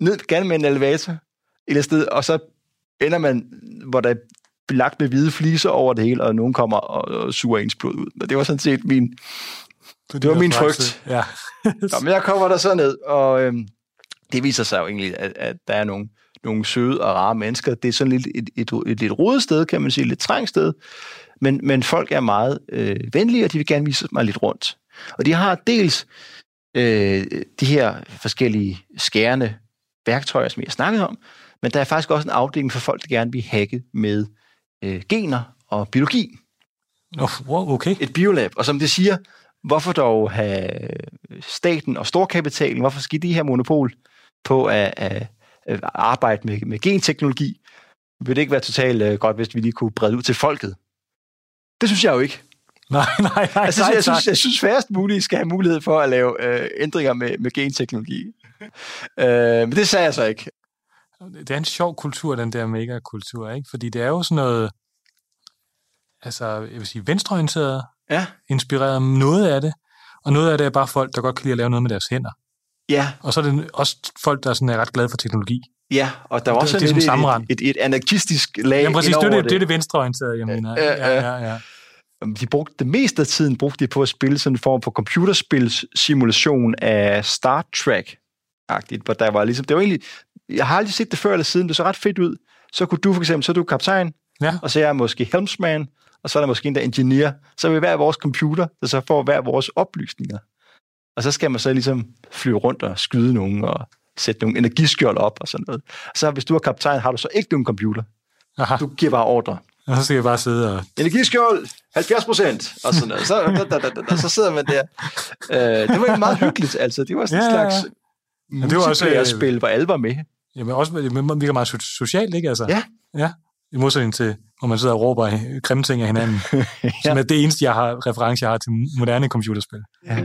ned gerne med en elevator, et sted, og så ender man, hvor der er lagt med hvide fliser over det hele, og nogen kommer og, og suger ens blod ud. Og det var sådan set min, det, det var min frygt. Ja. Nå, men jeg kommer der så ned, og øhm, det viser sig jo egentlig, at, at der er nogle, nogle søde og rare mennesker. Det er sådan lidt et, et, et, et lidt rodet sted, kan man sige, et lidt trængt sted. Men, men folk er meget øh, venlige, og de vil gerne vise mig lidt rundt. Og de har dels øh, de her forskellige skærende værktøjer, som jeg har snakket om, men der er faktisk også en afdeling for folk, der gerne vil hacke med øh, gener og biologi. Oh, wow, okay. Et biolab. Og som det siger, hvorfor dog have staten og storkapitalen, hvorfor skal de her monopol på at, at, at arbejde med, med genteknologi? Vil det ikke være totalt uh, godt, hvis vi lige kunne brede ud til folket? Det synes jeg jo ikke. Nej, nej, nej. Altså, nej, jeg, synes, jeg synes færrest muligt skal have mulighed for at lave uh, ændringer med, med genteknologi. uh, men det sagde jeg så ikke. Det er en sjov kultur, den der megakultur, ikke? Fordi det er jo sådan noget, altså, jeg vil sige, venstreorienteret, ja. inspireret noget af det, og noget af det er bare folk, der godt kan lide at lave noget med deres hænder. Ja. Og så er det også folk, der sådan er ret glade for teknologi. Ja, og der er også det, det er et, et, et, anarkistisk lag Ja, præcis, det er det, det, er det venstreorienterede, jeg mener. Ja, ja, ja. ja. De brugte det meste af tiden brugte de på at spille sådan en form for computerspilssimulation af Star Trek-agtigt, hvor der var ligesom, det var egentlig, jeg har aldrig set det før eller siden, det så ret fedt ud. Så kunne du for eksempel, så er du kaptajn, ja. og så er jeg måske helmsman, og så er der måske en der engineer. Så er vi hver vores computer, der så får hver vores oplysninger. Og så skal man så ligesom flyve rundt og skyde nogen og sætte nogle energiskjold op og sådan noget. Så hvis du er kaptajn, har du så ikke nogen computer. Aha. Du giver bare ordre. Og så skal jeg bare sidde og... Energiskjold, 70 procent, og sådan noget. Så, da, da, da, da, så sidder man der. Øh, det var meget hyggeligt, altså. Det var sådan ja, en slags ja. det var også spil, hvor alle var med. Jamen også, det virker meget socialt, ikke? Altså. Ja. Ja, i modsætning til, hvor man sidder og råber grimme ting af hinanden. ja. Som er det eneste, jeg har, reference, jeg har til moderne computerspil. Ja.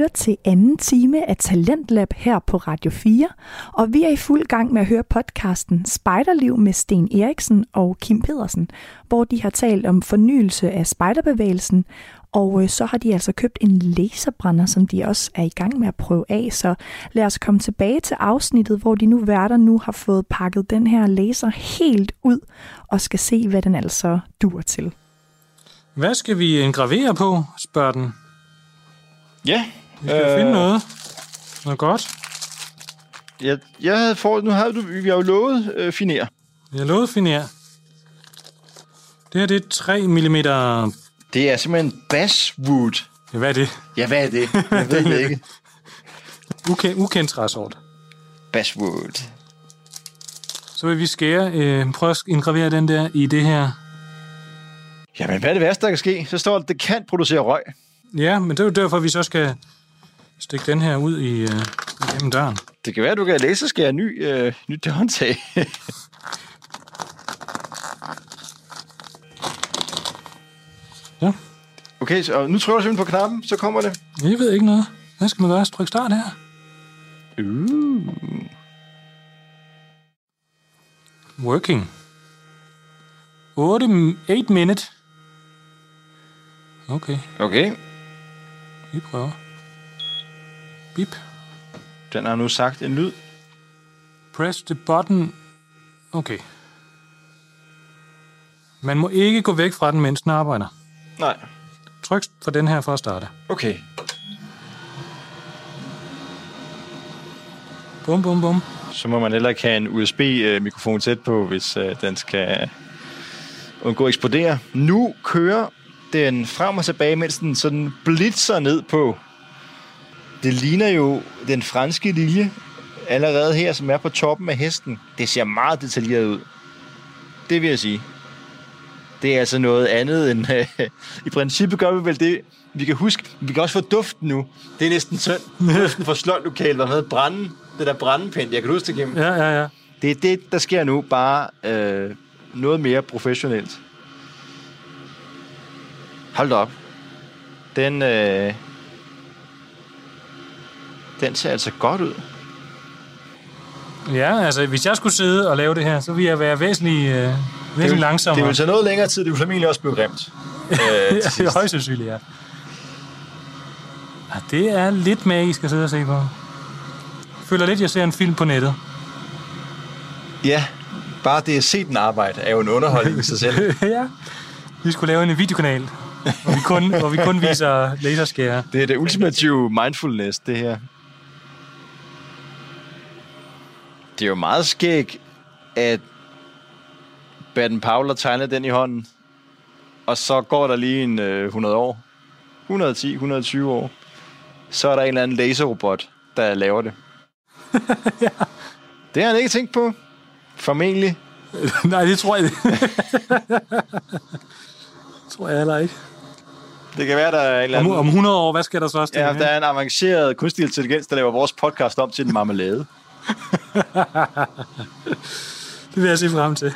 Lytter til anden time af Talentlab her på Radio 4, og vi er i fuld gang med at høre podcasten Spejderliv med Sten Eriksen og Kim Pedersen, hvor de har talt om fornyelse af spejderbevægelsen, Og øh, så har de altså købt en laserbrænder, som de også er i gang med at prøve af. Så lad os komme tilbage til afsnittet, hvor de nu værter nu har fået pakket den her laser helt ud og skal se, hvad den altså dur til. Hvad skal vi engravere på, spørger den. Ja. Vi skal øh... finde noget. Noget godt. Jeg, jeg havde for, nu havde du, vi har jo lovet øh, finer. Har lovet finer. Det her det er 3 mm. Det er simpelthen basswood. Ja, hvad er det? Ja, hvad er det? Jeg ved det ikke. Ukendt, ukendt træsort. Basswood. Så vil vi skære, øh, prøve at indgravere den der i det her. Jamen, hvad er det værste, der kan ske? Så står der, at det kan producere røg. Ja, men det er jo derfor, vi så skal stikke den her ud i, øh, igennem døren. Det kan være, du kan laserskære ny, øh, nyt håndtag. ja. Okay, så nu trykker du simpelthen på knappen, så kommer det. Jeg ved ikke noget. Hvad skal man gøre? Tryk start her. Uh. Working. 8, 8 minute. Okay. Okay. Vi prøver. Bip. Den har nu sagt en lyd. Press the button. Okay. Man må ikke gå væk fra den, mens den arbejder. Nej. Tryk for den her for at starte. Okay. Bum, bum, bum. Så må man heller ikke have en USB-mikrofon tæt på, hvis uh, den skal undgå at eksplodere. Nu kører den frem og tilbage, mens den sådan blitzer ned på. Det ligner jo den franske lilje allerede her, som er på toppen af hesten. Det ser meget detaljeret ud. Det vil jeg sige. Det er altså noget andet end... Uh, I princippet gør vi vel det, vi kan huske. Vi kan også få duften nu. Det er næsten synd. Duften fra slotlokalet var med brænde. Det der brændepind. Jeg kan huske det, Kim. Ja, ja, ja. Det er det, der sker nu. Bare øh, noget mere professionelt. Hold op. Den, øh, den ser altså godt ud. Ja, altså hvis jeg skulle sidde og lave det her, så ville jeg være væsentligt, øh, væsentligt det langsommere. Det vil tage noget længere tid, det vil formentlig også blive grimt. øh, det er højst sandsynligt, ja. ja. Det er lidt magisk at sidde og se på. Jeg føler lidt, at jeg ser en film på nettet. Ja, bare det at se den arbejde er jo en underholdning i sig selv. ja, vi skulle lave en videokanal, hvor vi kun, hvor vi kun viser laserskære. Det er det ultimative mindfulness, det her. Det er jo meget skæg, at Baden Powell tegner den i hånden, og så går der lige en øh, 100 år. 110, 120 år. Så er der en eller anden laserrobot, der laver det. ja. Det har han ikke tænkt på. Formentlig. Nej, det tror jeg det. tror jeg heller ikke. Det kan være, der er en eller anden... Om, om 100 år, hvad skal der så Ja, der er en avanceret kunstig intelligens, der laver vores podcast om til en marmelade. det vil jeg se frem til.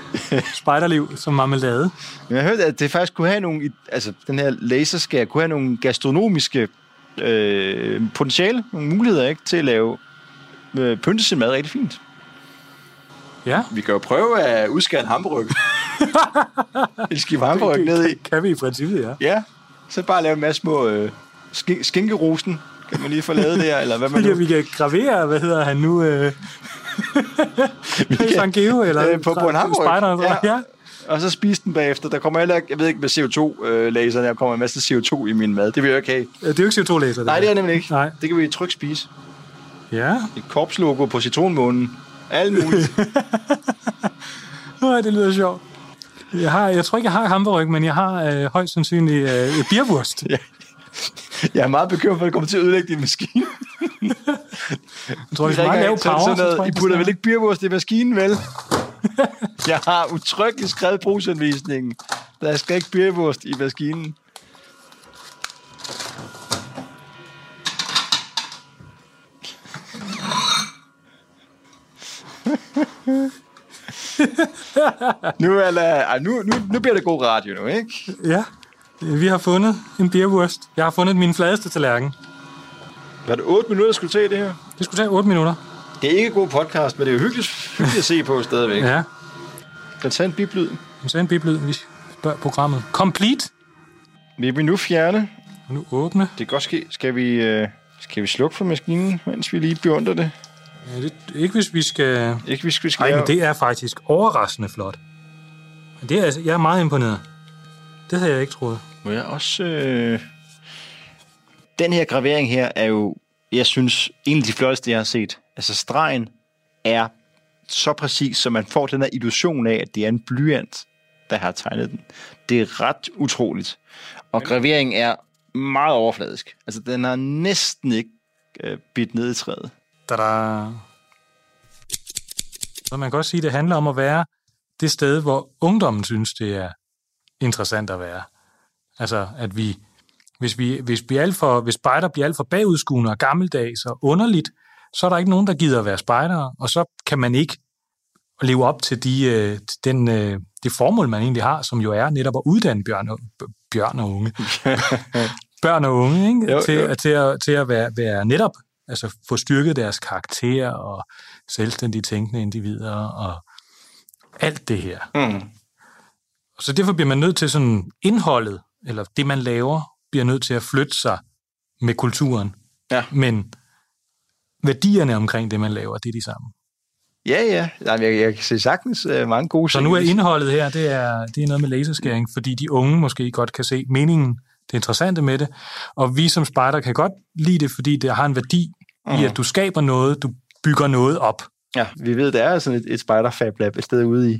Spejderliv som marmelade. Men jeg har hørt, at det faktisk kunne have nogle... Altså, den her laserskær kunne have nogle gastronomiske øh, potentiale, nogle muligheder, ikke? Til at lave øh, pynte sin mad rigtig fint. Ja. Vi kan jo prøve at udskære en hamburg. en skive hamburg ned i. Kan vi i princippet, ja. Ja, så bare lave en masse små øh, sk- skinkerosen. Kan man lige få lavet der, eller hvad man nu... Vi kan gravere, hvad hedder han nu? Øh... Sankt Geo, eller? Øh, på, på en hamburg. Ja. ja. Og så spise den bagefter. Der kommer heller jeg ved ikke med CO2-laser, der kommer en masse CO2 i min mad. Det vil jeg ikke have. Det er jo ikke CO2-laser. Nej, det er nemlig ikke. Nej. Det kan vi trygt spise. Ja. Et korpslogo på citronmånen. Alt muligt. Nej, det lyder sjovt. Jeg, har, jeg tror ikke, jeg har hamburg, men jeg har øh, højst sandsynligt øh, bierwurst. ja. Jeg er meget bekymret for, at det kommer til at ødelægge din maskine. jeg tror, det er meget lave power. Sådan noget, I putter vel ikke bierwurst i maskinen, vel? jeg har utryggeligt skrevet brugsanvisningen. Der skal ikke bierwurst i maskinen. nu, er der, nu, nu, nu bliver det god radio nu, ikke? Ja. Vi har fundet en bierwurst. Jeg har fundet min fladeste tallerken. Var det 8 minutter, skulle tage det her? Det skulle tage 8 minutter. Det er ikke en god podcast, men det er jo hyggeligt, hyggeligt at se på stadigvæk. ja. Den sagde en biblyd. Den sagde en biblyd, vi spørger programmet. Complete. Vi vil nu fjerne Nu åbne. Det kan godt ske. Skal vi, øh, skal vi slukke for maskinen, mens vi lige beundrer det? Ja, det, ikke hvis vi skal... Ikke hvis vi skal... Nej, men det er faktisk overraskende flot. Det er, altså, jeg er meget imponeret. Det havde jeg ikke troet. Må jeg også... Øh... Den her gravering her er jo, jeg synes, en af de flotteste, jeg har set. Altså stregen er så præcis, så man får den her illusion af, at det er en blyant, der har tegnet den. Det er ret utroligt. Og graveringen er meget overfladisk. Altså, den har næsten ikke øh, bidt ned i træet. Da-da. Så man kan også sige, at det handler om at være det sted, hvor ungdommen synes, det er interessant at være. Altså, at vi, hvis, vi, hvis, vi alt for, hvis spejder bliver alt for bagudskuende og gammeldags og underligt, så er der ikke nogen, der gider at være spejdere, og så kan man ikke leve op til, de, øh, den, øh, det formål, man egentlig har, som jo er netop at uddanne bjørn og, bjørn og unge. Børn og unge, ikke? Jo, til, jo. Til, at, til at være, være netop, altså få styrket deres karakter og selvstændigt tænkende individer og alt det her. Mm. Så derfor bliver man nødt til sådan indholdet, eller det man laver, bliver nødt til at flytte sig med kulturen. Ja. Men værdierne omkring det, man laver, det er de samme. Ja, ja. Jeg, jeg, jeg kan se sagtens uh, mange gode Så nu er indholdet her, det er, det er noget med laserskæring, fordi de unge måske godt kan se meningen, det interessante med det, og vi som spejder kan godt lide det, fordi det har en værdi mm. i, mhm. at du skaber noget, du bygger noget op. Ja, vi ved, der er sådan et, et spider-fab lab et sted ude i,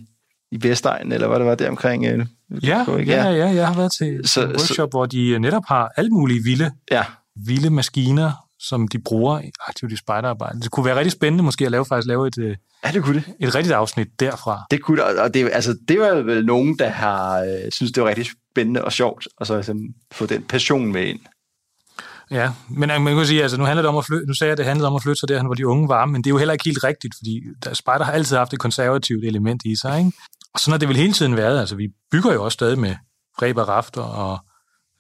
i Vestegn, eller hvad det var der omkring. Øh, ja, ja, ja, ja, jeg har været til så, en workshop, så, hvor de netop har alle mulige vilde, ja. vilde maskiner, som de bruger aktivt i spejderarbejde. Det kunne være rigtig spændende måske at lave, faktisk lave et, øh, ja, det kunne det. et rigtigt afsnit derfra. Det kunne det, og det, altså, det var vel nogen, der har øh, synes det var rigtig spændende og sjovt, og så altså, få den passion med ind. Ja, men man kan sige, altså nu handler det om at flytte, nu sagde jeg, at det handlede om at flytte sig derhen, hvor de unge var, men det er jo heller ikke helt rigtigt, fordi der, Spider har altid haft et konservativt element i sig, ikke? Og sådan har det vel hele tiden været, altså vi bygger jo også stadig med ræb og rafter og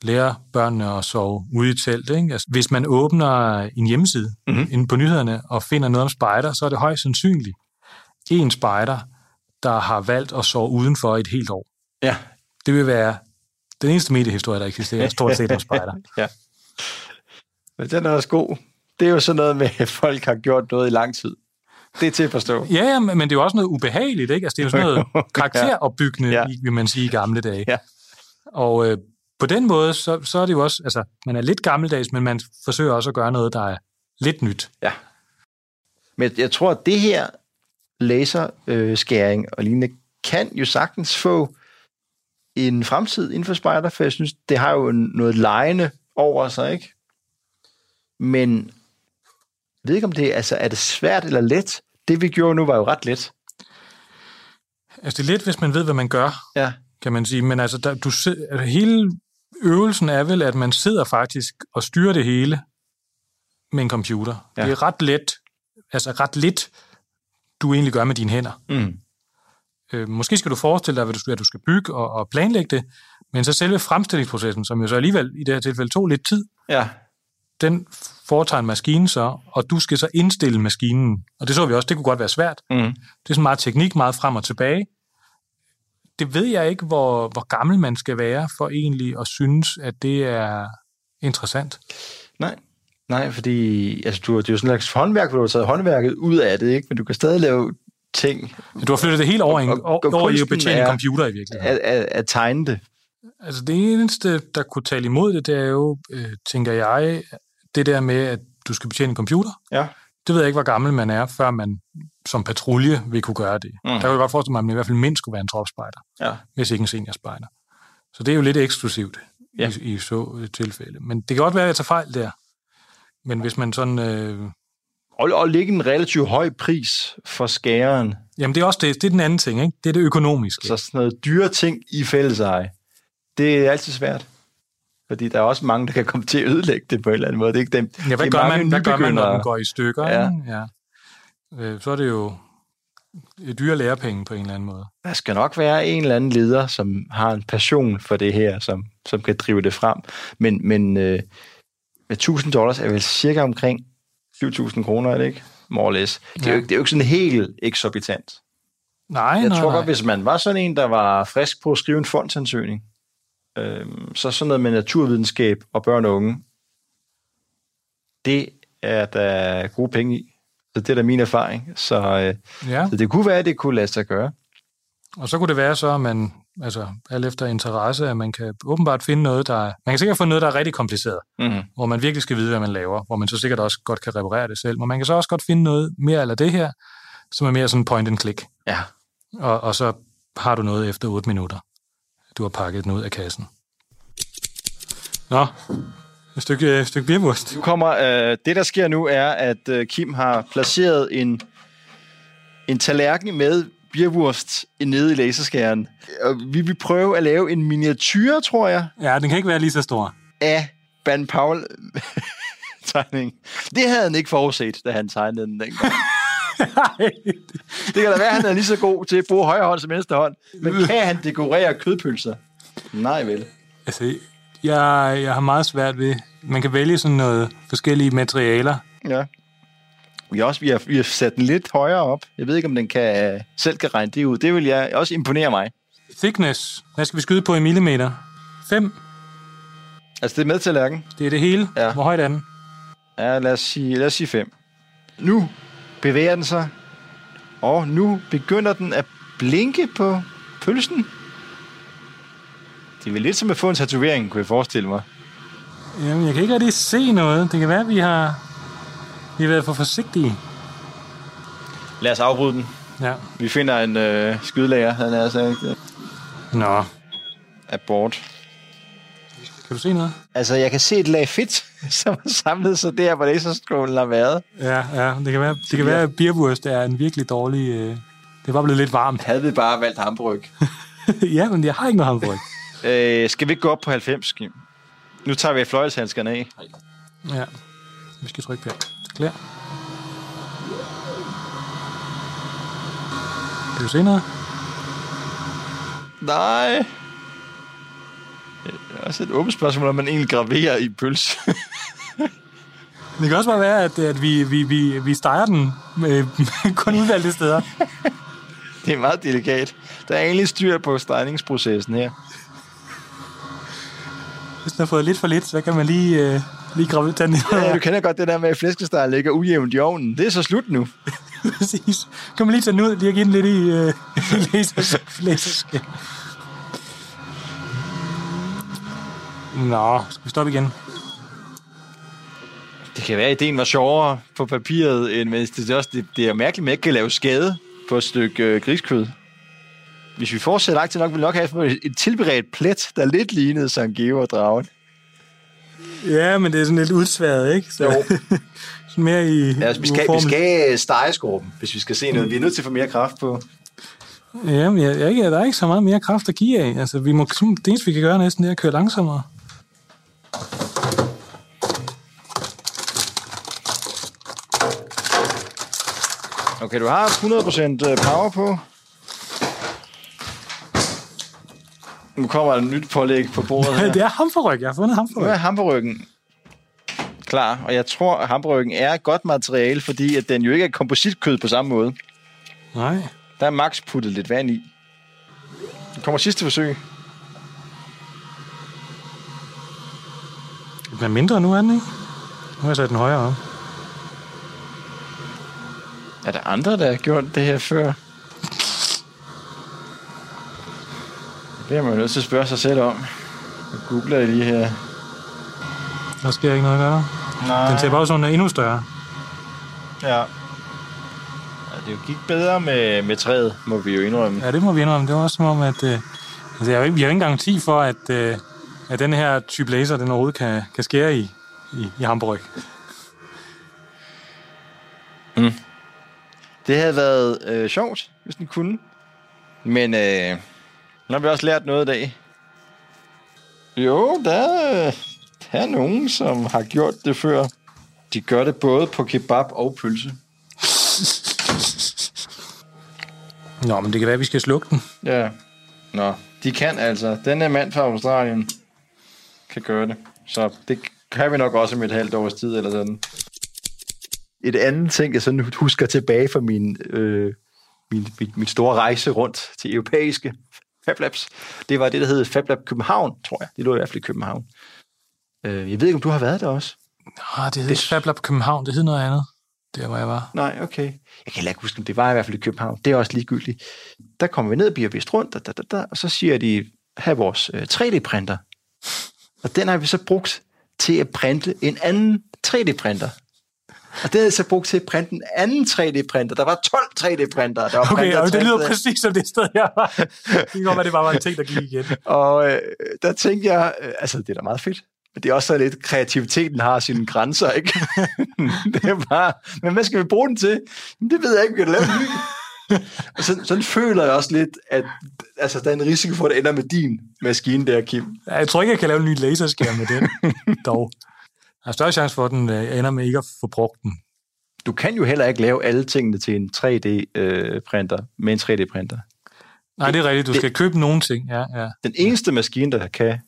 lærer børnene at sove ude i telt. Ikke? Altså, hvis man åbner en hjemmeside mm-hmm. inde på nyhederne og finder noget om spejder, så er det højst sandsynligt en spejder, der har valgt at sove udenfor et helt år. Ja. Det vil være den eneste mediehistorie, der eksisterer, stort set om spejder. ja. Men den er også god. Det er jo sådan noget med, at folk har gjort noget i lang tid. Det er til at forstå. Ja, ja men det er jo også noget ubehageligt, ikke? Altså, det er jo sådan noget karakteropbyggende, ja. vil man sige, i gamle dage. Ja. Og øh, på den måde, så, så er det jo også, altså, man er lidt gammeldags, men man forsøger også at gøre noget, der er lidt nyt. Ja. Men jeg tror, at det her laserskæring øh, og lignende kan jo sagtens få en fremtid inden for spejder, for jeg synes, det har jo noget lejende over sig, ikke? Men jeg ved ikke, om det altså, er det svært eller let. Det, vi gjorde nu, var jo ret let. Altså, det er let, hvis man ved, hvad man gør, ja. kan man sige. Men altså, der, du, altså, hele øvelsen er vel, at man sidder faktisk og styrer det hele med en computer. Ja. Det er ret let, altså ret lidt, du egentlig gør med dine hænder. Mm. Øh, måske skal du forestille dig, hvad du, at du skal bygge og, og planlægge det, men så selve fremstillingsprocessen, som jo så alligevel i det her tilfælde tog lidt tid, ja. Den foretager en maskine så, og du skal så indstille maskinen. Og det så vi også, det kunne godt være svært. Mm. Det er sådan meget teknik, meget frem og tilbage det ved jeg ikke, hvor, hvor gammel man skal være for egentlig at synes, at det er interessant. Nej, Nej, fordi altså, du, det er jo sådan en slags håndværk, hvor du har taget håndværket ud af det, ikke? men du kan stadig lave ting. Du har flyttet det helt over, og, og, over i at betjene en computer i virkeligheden. At, at, at tegne det. Altså det eneste, der kunne tale imod det, det er jo, øh, tænker jeg, det der med, at du skal betjene en computer. Ja. Det ved jeg ikke, hvor gammel man er, før man som patrulje vil kunne gøre det. Mm. Der kan jeg godt forestille mig, at man i hvert fald mindst skulle være en tropspejder, ja. hvis ikke en seniorspejder. Så det er jo lidt eksklusivt ja. i, i så tilfælde. Men det kan godt være, at jeg tager fejl der. Men hvis man sådan... Øh... Og, og lægge en relativt høj pris for skæren. Jamen det er også det. Det er den anden ting, ikke? Det er det økonomiske. Så sådan noget dyre ting i fælleseje. Det er altid svært. Fordi der er også mange, der kan komme til at ødelægge det på en eller anden måde. Det er ikke dem. Ja, hvad, gør man, hvad gør man, når den går i stykker? Ja. ja. Øh, så er det jo dyre lærepenge på en eller anden måde. Der skal nok være en eller anden leder, som har en passion for det her, som, som kan drive det frem. Men, men øh, med 1000 dollars er vel cirka omkring 7000 kroner, er det ikke? More or less. Det er, ja. jo, det er jo ikke sådan helt eksorbitant. Nej, Jeg nej, tror nej. godt, hvis man var sådan en, der var frisk på at skrive en fondsansøgning, Øh, så sådan noget med naturvidenskab og børn og unge, det er der gode penge i. Så det er da min erfaring. Så, øh, ja. så det kunne være, at det kunne lade sig gøre. Og så kunne det være så, at man, altså alt efter interesse, at man kan åbenbart finde noget, der man kan sikkert få noget, der er rigtig kompliceret, mm. hvor man virkelig skal vide, hvad man laver, hvor man så sikkert også godt kan reparere det selv. Men man kan så også godt finde noget mere eller det her, som er mere sådan point and click. Ja. Og, og så har du noget efter 8 minutter. Du har pakket den ud af kassen. Nå, et stykke, et stykke birmurst. Nu kommer, øh, det der sker nu er, at øh, Kim har placeret en, en tallerken med birwurst nede i laserskæren. Og vi vil prøve at lave en miniatyr, tror jeg. Ja, den kan ikke være lige så stor. Af Van Paul tegning. Det havde han ikke forudset, da han tegnede den dengang. Det kan da være, at han er lige så god til at bruge højre hånd som venstre hånd. Men kan han dekorere kødpølser? Nej vel. Altså, jeg, jeg har meget svært ved... Man kan vælge sådan noget forskellige materialer. Ja. Vi har, også, vi, har, vi har sat den lidt højere op. Jeg ved ikke, om den kan, selv kan regne det ud. Det vil jeg også imponere mig. Thickness. Hvad skal vi skyde på i millimeter? 5? Altså, det er med til lærken? Det er det hele. Ja. Hvor højt er den? Ja, lad os sige, lad os sige 5. Nu bevæger den sig, og nu begynder den at blinke på pølsen. Det er vel lidt som at få en tatovering, kunne jeg forestille mig. Jamen, jeg kan ikke rigtig se noget. Det kan være, at vi har, vi har været for forsigtige. Lad os afbryde den. Ja. Vi finder en øh, skydelager, han er sagt. Nå. Abort. Kan du se noget? Altså, jeg kan se et lag fedt, som har samlet sig der, hvor laserskålen har været. Ja, ja. Det kan være, det kan være at birwurst er en virkelig dårlig... Øh, det var blevet lidt varmt. Havde vi bare valgt hamburg. ja, men jeg har ikke noget hamburg. øh, skal vi ikke gå op på 90, Kim? Nu tager vi fløjelshandskerne af. Ja. Vi skal trykke på. Klar. Kan du se noget? Nej. Det er også et åbent spørgsmål, om man egentlig graverer i pølse. Det kan også bare være, at, at vi, vi, vi, vi steger den med, med kun udvalgte steder. det er meget delikat. Der er egentlig styr på stegningsprocessen her. Hvis den har fået lidt for lidt, så kan man lige, øh, lige grave den Ja, du kender godt det der med, at flæskesteg ligger ujævnt i ovnen. Det er så slut nu. Præcis. Kan man lige tage den ud, lige give den lidt i, øh, laserskæld. Nå, skal vi stoppe igen? Det kan være, at ideen var sjovere på papiret, end hvis det, er også, det, det er mærkeligt, at man ikke kan lave skade på et stykke øh, griskød. Hvis vi fortsætter langt til nok, vil vi nok have et tilberedt plet, der lidt lignede Sankt Geo og dragen. Ja, men det er sådan lidt udsværet, ikke? Så, jo. sådan mere i ja, altså, vi skal, vi skal stege skorpen, hvis vi skal se noget. Vi er nødt til at få mere kraft på. Jamen, jeg, jeg, der er ikke så meget mere kraft at give af. Altså, vi må, det eneste, vi kan gøre næsten, det er at køre langsommere. Okay, du har 100% øh, power på. Nu kommer der et nyt pålæg på bordet her. det er hamperryg. Jeg har fundet hamperryg. Nu er hamperryggen klar, og jeg tror, at hamperryggen er godt materiale, fordi at den jo ikke er kompositkød på samme måde. Nej. Der er max puttet lidt vand i. Det kommer sidste forsøg. Den er mindre nu, er den ikke? Nu har jeg sat den højere op. Er der andre, der har gjort det her før? Det er man jo nødt til at spørge sig selv om. Jeg googler jeg lige her. Der sker ikke noget der. Nej. Den ser bare sådan endnu større. Ja. ja. Det gik bedre med, med træet, må vi jo indrømme. Ja, det må vi indrømme. Det var også som om, at... Øh, altså, jeg har, vi har ikke garanti for, at, øh, at den her type laser, den overhovedet kan, kan skære i, i, i Hamburg. Mm. Det havde været øh, sjovt, hvis den kunne. Men øh, nu har vi også lært noget i dag. Jo, der, der er nogen, som har gjort det før. De gør det både på kebab og pølse. Nå, men det kan være, at vi skal slukke den. Ja. Nå, de kan altså. Den er mand fra Australien kan gøre det. Så det kan vi nok også med et halvt års tid eller sådan. Et andet ting, jeg sådan husker tilbage fra min, øh, min, min, min store rejse rundt til europæiske Fab Labs. Det var det, der hed Fab Lab København, tror jeg. Det lå i hvert fald i København. Øh, jeg ved ikke, om du har været der også? Nej, det hed det... Fab Lab København. Det hed noget andet, der hvor jeg var. Nej, okay. Jeg kan ikke huske, om det var i hvert fald i København. Det er også ligegyldigt. Der kommer vi ned og bliver vist rundt, da, da, da, da, og så siger de, have vores øh, 3D-printer. Og den har vi så brugt til at printe en anden 3D-printer. Og det havde jeg så brugt til at printe en anden 3D-printer. Der var 12 3D-printere, der var Okay, og det lyder præcis som det sted, jeg var. Det være, det bare var en ting, der gik igen. Og øh, der tænkte jeg, øh, altså det er da meget fedt. Men det er også så lidt, kreativiteten har sine grænser, ikke? det er bare, men hvad skal vi bruge den til? Det ved jeg ikke, vi kan lave ny. og sådan, sådan føler jeg også lidt, at altså, der er en risiko for, at det ender med din maskine der, Kim. Jeg tror ikke, jeg kan lave en ny laserskærm med den, dog. Der er større chance for, at den øh, ender med ikke at få brugt den. Du kan jo heller ikke lave alle tingene til en 3D-printer øh, med en 3D-printer. Nej, det er rigtigt. Du det, skal købe nogle ting. Ja, ja. Den eneste maskine, der kan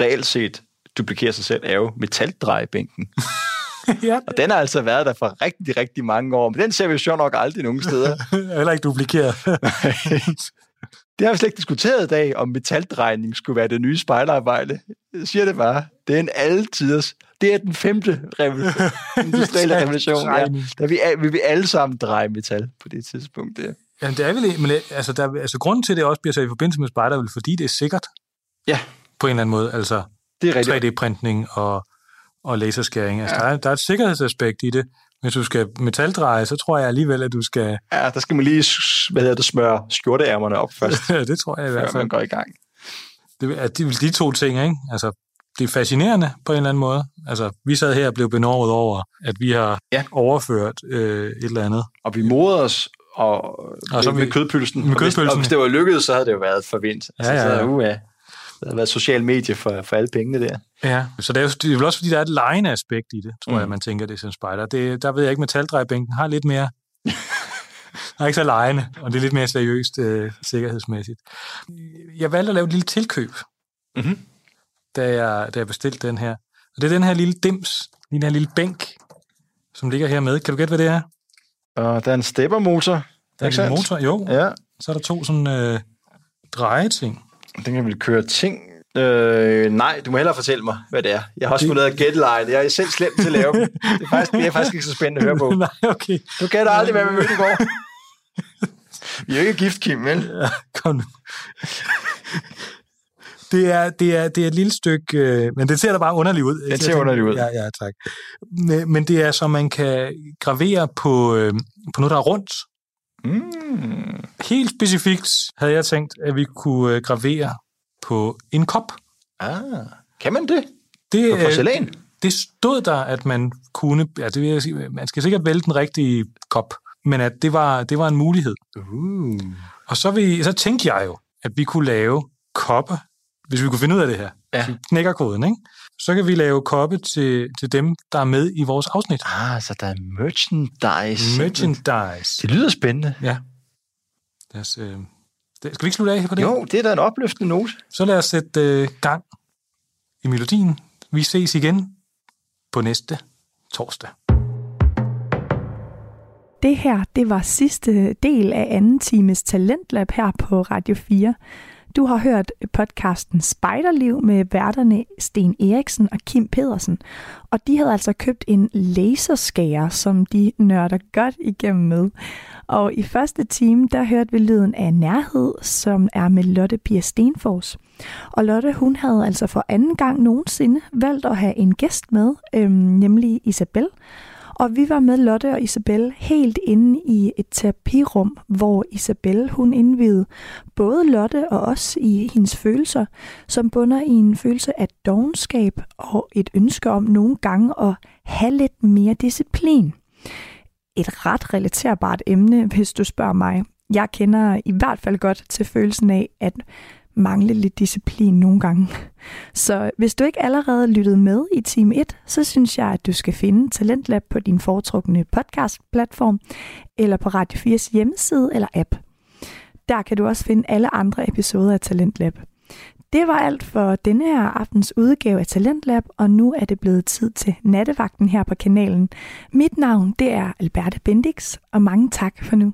reelt set duplikere sig selv, er jo metaldrejebænken. ja. Og den har altså været der for rigtig, rigtig mange år, men den ser vi jo nok aldrig nogen steder. Heller ikke duplikeret. det har vi slet ikke diskuteret i dag, om metaldrejning skulle være det nye spejlarbejde. Jeg siger det bare. Det er en altiders. Det er den femte revolution, industrielle revolution. Ja. Der vi, vi vil alle sammen dreje metal på det tidspunkt. Der. Ja, det er vel, men altså, der, altså grunden til, at det også bliver så i forbindelse med spejder, er vel fordi det er sikkert. Ja. På en eller anden måde. Altså, det er 3D-printning og, og laserskæring. Altså, ja. der, er, der er et sikkerhedsaspekt i det. Hvis du skal metaldreje, så tror jeg alligevel, at du skal... Ja, der skal man lige hvad hedder det, smøre skjorteærmerne op først. det tror jeg i hvert fald. man går i gang. Det er de, de to ting, ikke? Altså, det er fascinerende på en eller anden måde. Altså, vi sad her og blev benovet over, at vi har ja. overført øh, et eller andet. Og vi modede os og, og så med, med kødpølsen. Med kødpølsen. Og hvis, og hvis det var lykkedes, så havde det jo været forvindt. Altså, ja, ja, ja. Så, uh, ja. Det har været social medie for, for alle pengene der. Ja, så det er, jo, det er vel også, fordi der er et lejende aspekt i det, tror mm. jeg, man tænker det som spejder. Det, der ved jeg ikke, metaldrejebænken har lidt mere... er ikke så lejende, og det er lidt mere seriøst øh, sikkerhedsmæssigt. Jeg valgte at lave et lille tilkøb, mm-hmm. Da, jeg, da jeg bestilte den her. Og det er den her lille dims, den her lille bænk, som ligger her med. Kan du gætte, hvad det er? Og der er en steppermotor. Der er en motor, jo. Ja. Så er der to sådan øh, drejeting. Den kan vel køre ting. Øh, nej, du må hellere fortælle mig, hvad det er. Jeg har også fundet af gætline. Jeg er selv slemt til at lave dem. Det er faktisk, det er faktisk ikke så spændende at høre på. nej, okay. Du gætter aldrig, hvad vi mødte i går. Vi er jo ikke gift, Kim, vel? Ja, kom nu. Det er, det, er, det er et lille stykke, øh, men det ser da bare underligt ud. Det ser underligt ud. Ja, ja, tak. Men, men det er, så man kan gravere på, øh, på noget, der er rundt. Mm. Helt specifikt havde jeg tænkt, at vi kunne øh, gravere på en kop. Ah, kan man det? Det, på porcelæn? Øh, det stod der, at man kunne, ja, det vil jeg sige, man skal sikkert vælge den rigtige kop, men at det var, det var en mulighed. Uh. Og så, vi, så tænkte jeg jo, at vi kunne lave kopper, hvis vi kunne finde ud af det her. Ja. Så knækker koden, ikke? Så kan vi lave koppe til, til dem, der er med i vores afsnit. Ah, så der er merchandise. Merchandise. Det lyder spændende. Ja. Lad os, øh, skal vi ikke slutte af på det? Jo, det er da en opløftende note. Så lad os sætte øh, gang i melodien. Vi ses igen på næste torsdag. Det her, det var sidste del af anden times Talentlab her på Radio 4. Du har hørt podcasten Spejderliv med værterne Sten Eriksen og Kim Pedersen. Og de havde altså købt en laserskærer, som de nørder godt igennem med. Og i første time, der hørte vi lyden af Nærhed, som er med Lotte Pia Stenfors. Og Lotte, hun havde altså for anden gang nogensinde valgt at have en gæst med, øhm, nemlig Isabel. Og vi var med Lotte og Isabel helt inde i et terapirum, hvor Isabel hun indvidede både Lotte og os i hendes følelser, som bunder i en følelse af dogenskab og et ønske om nogle gange at have lidt mere disciplin. Et ret relaterbart emne, hvis du spørger mig. Jeg kender i hvert fald godt til følelsen af, at mangle lidt disciplin nogle gange. Så hvis du ikke allerede lyttede med i Team 1, så synes jeg, at du skal finde Talentlab på din foretrukne podcast-platform, eller på Radio 4's hjemmeside eller app. Der kan du også finde alle andre episoder af Talentlab. Det var alt for denne her aftens udgave af Talentlab, og nu er det blevet tid til nattevagten her på kanalen. Mit navn det er Alberte Bendix, og mange tak for nu.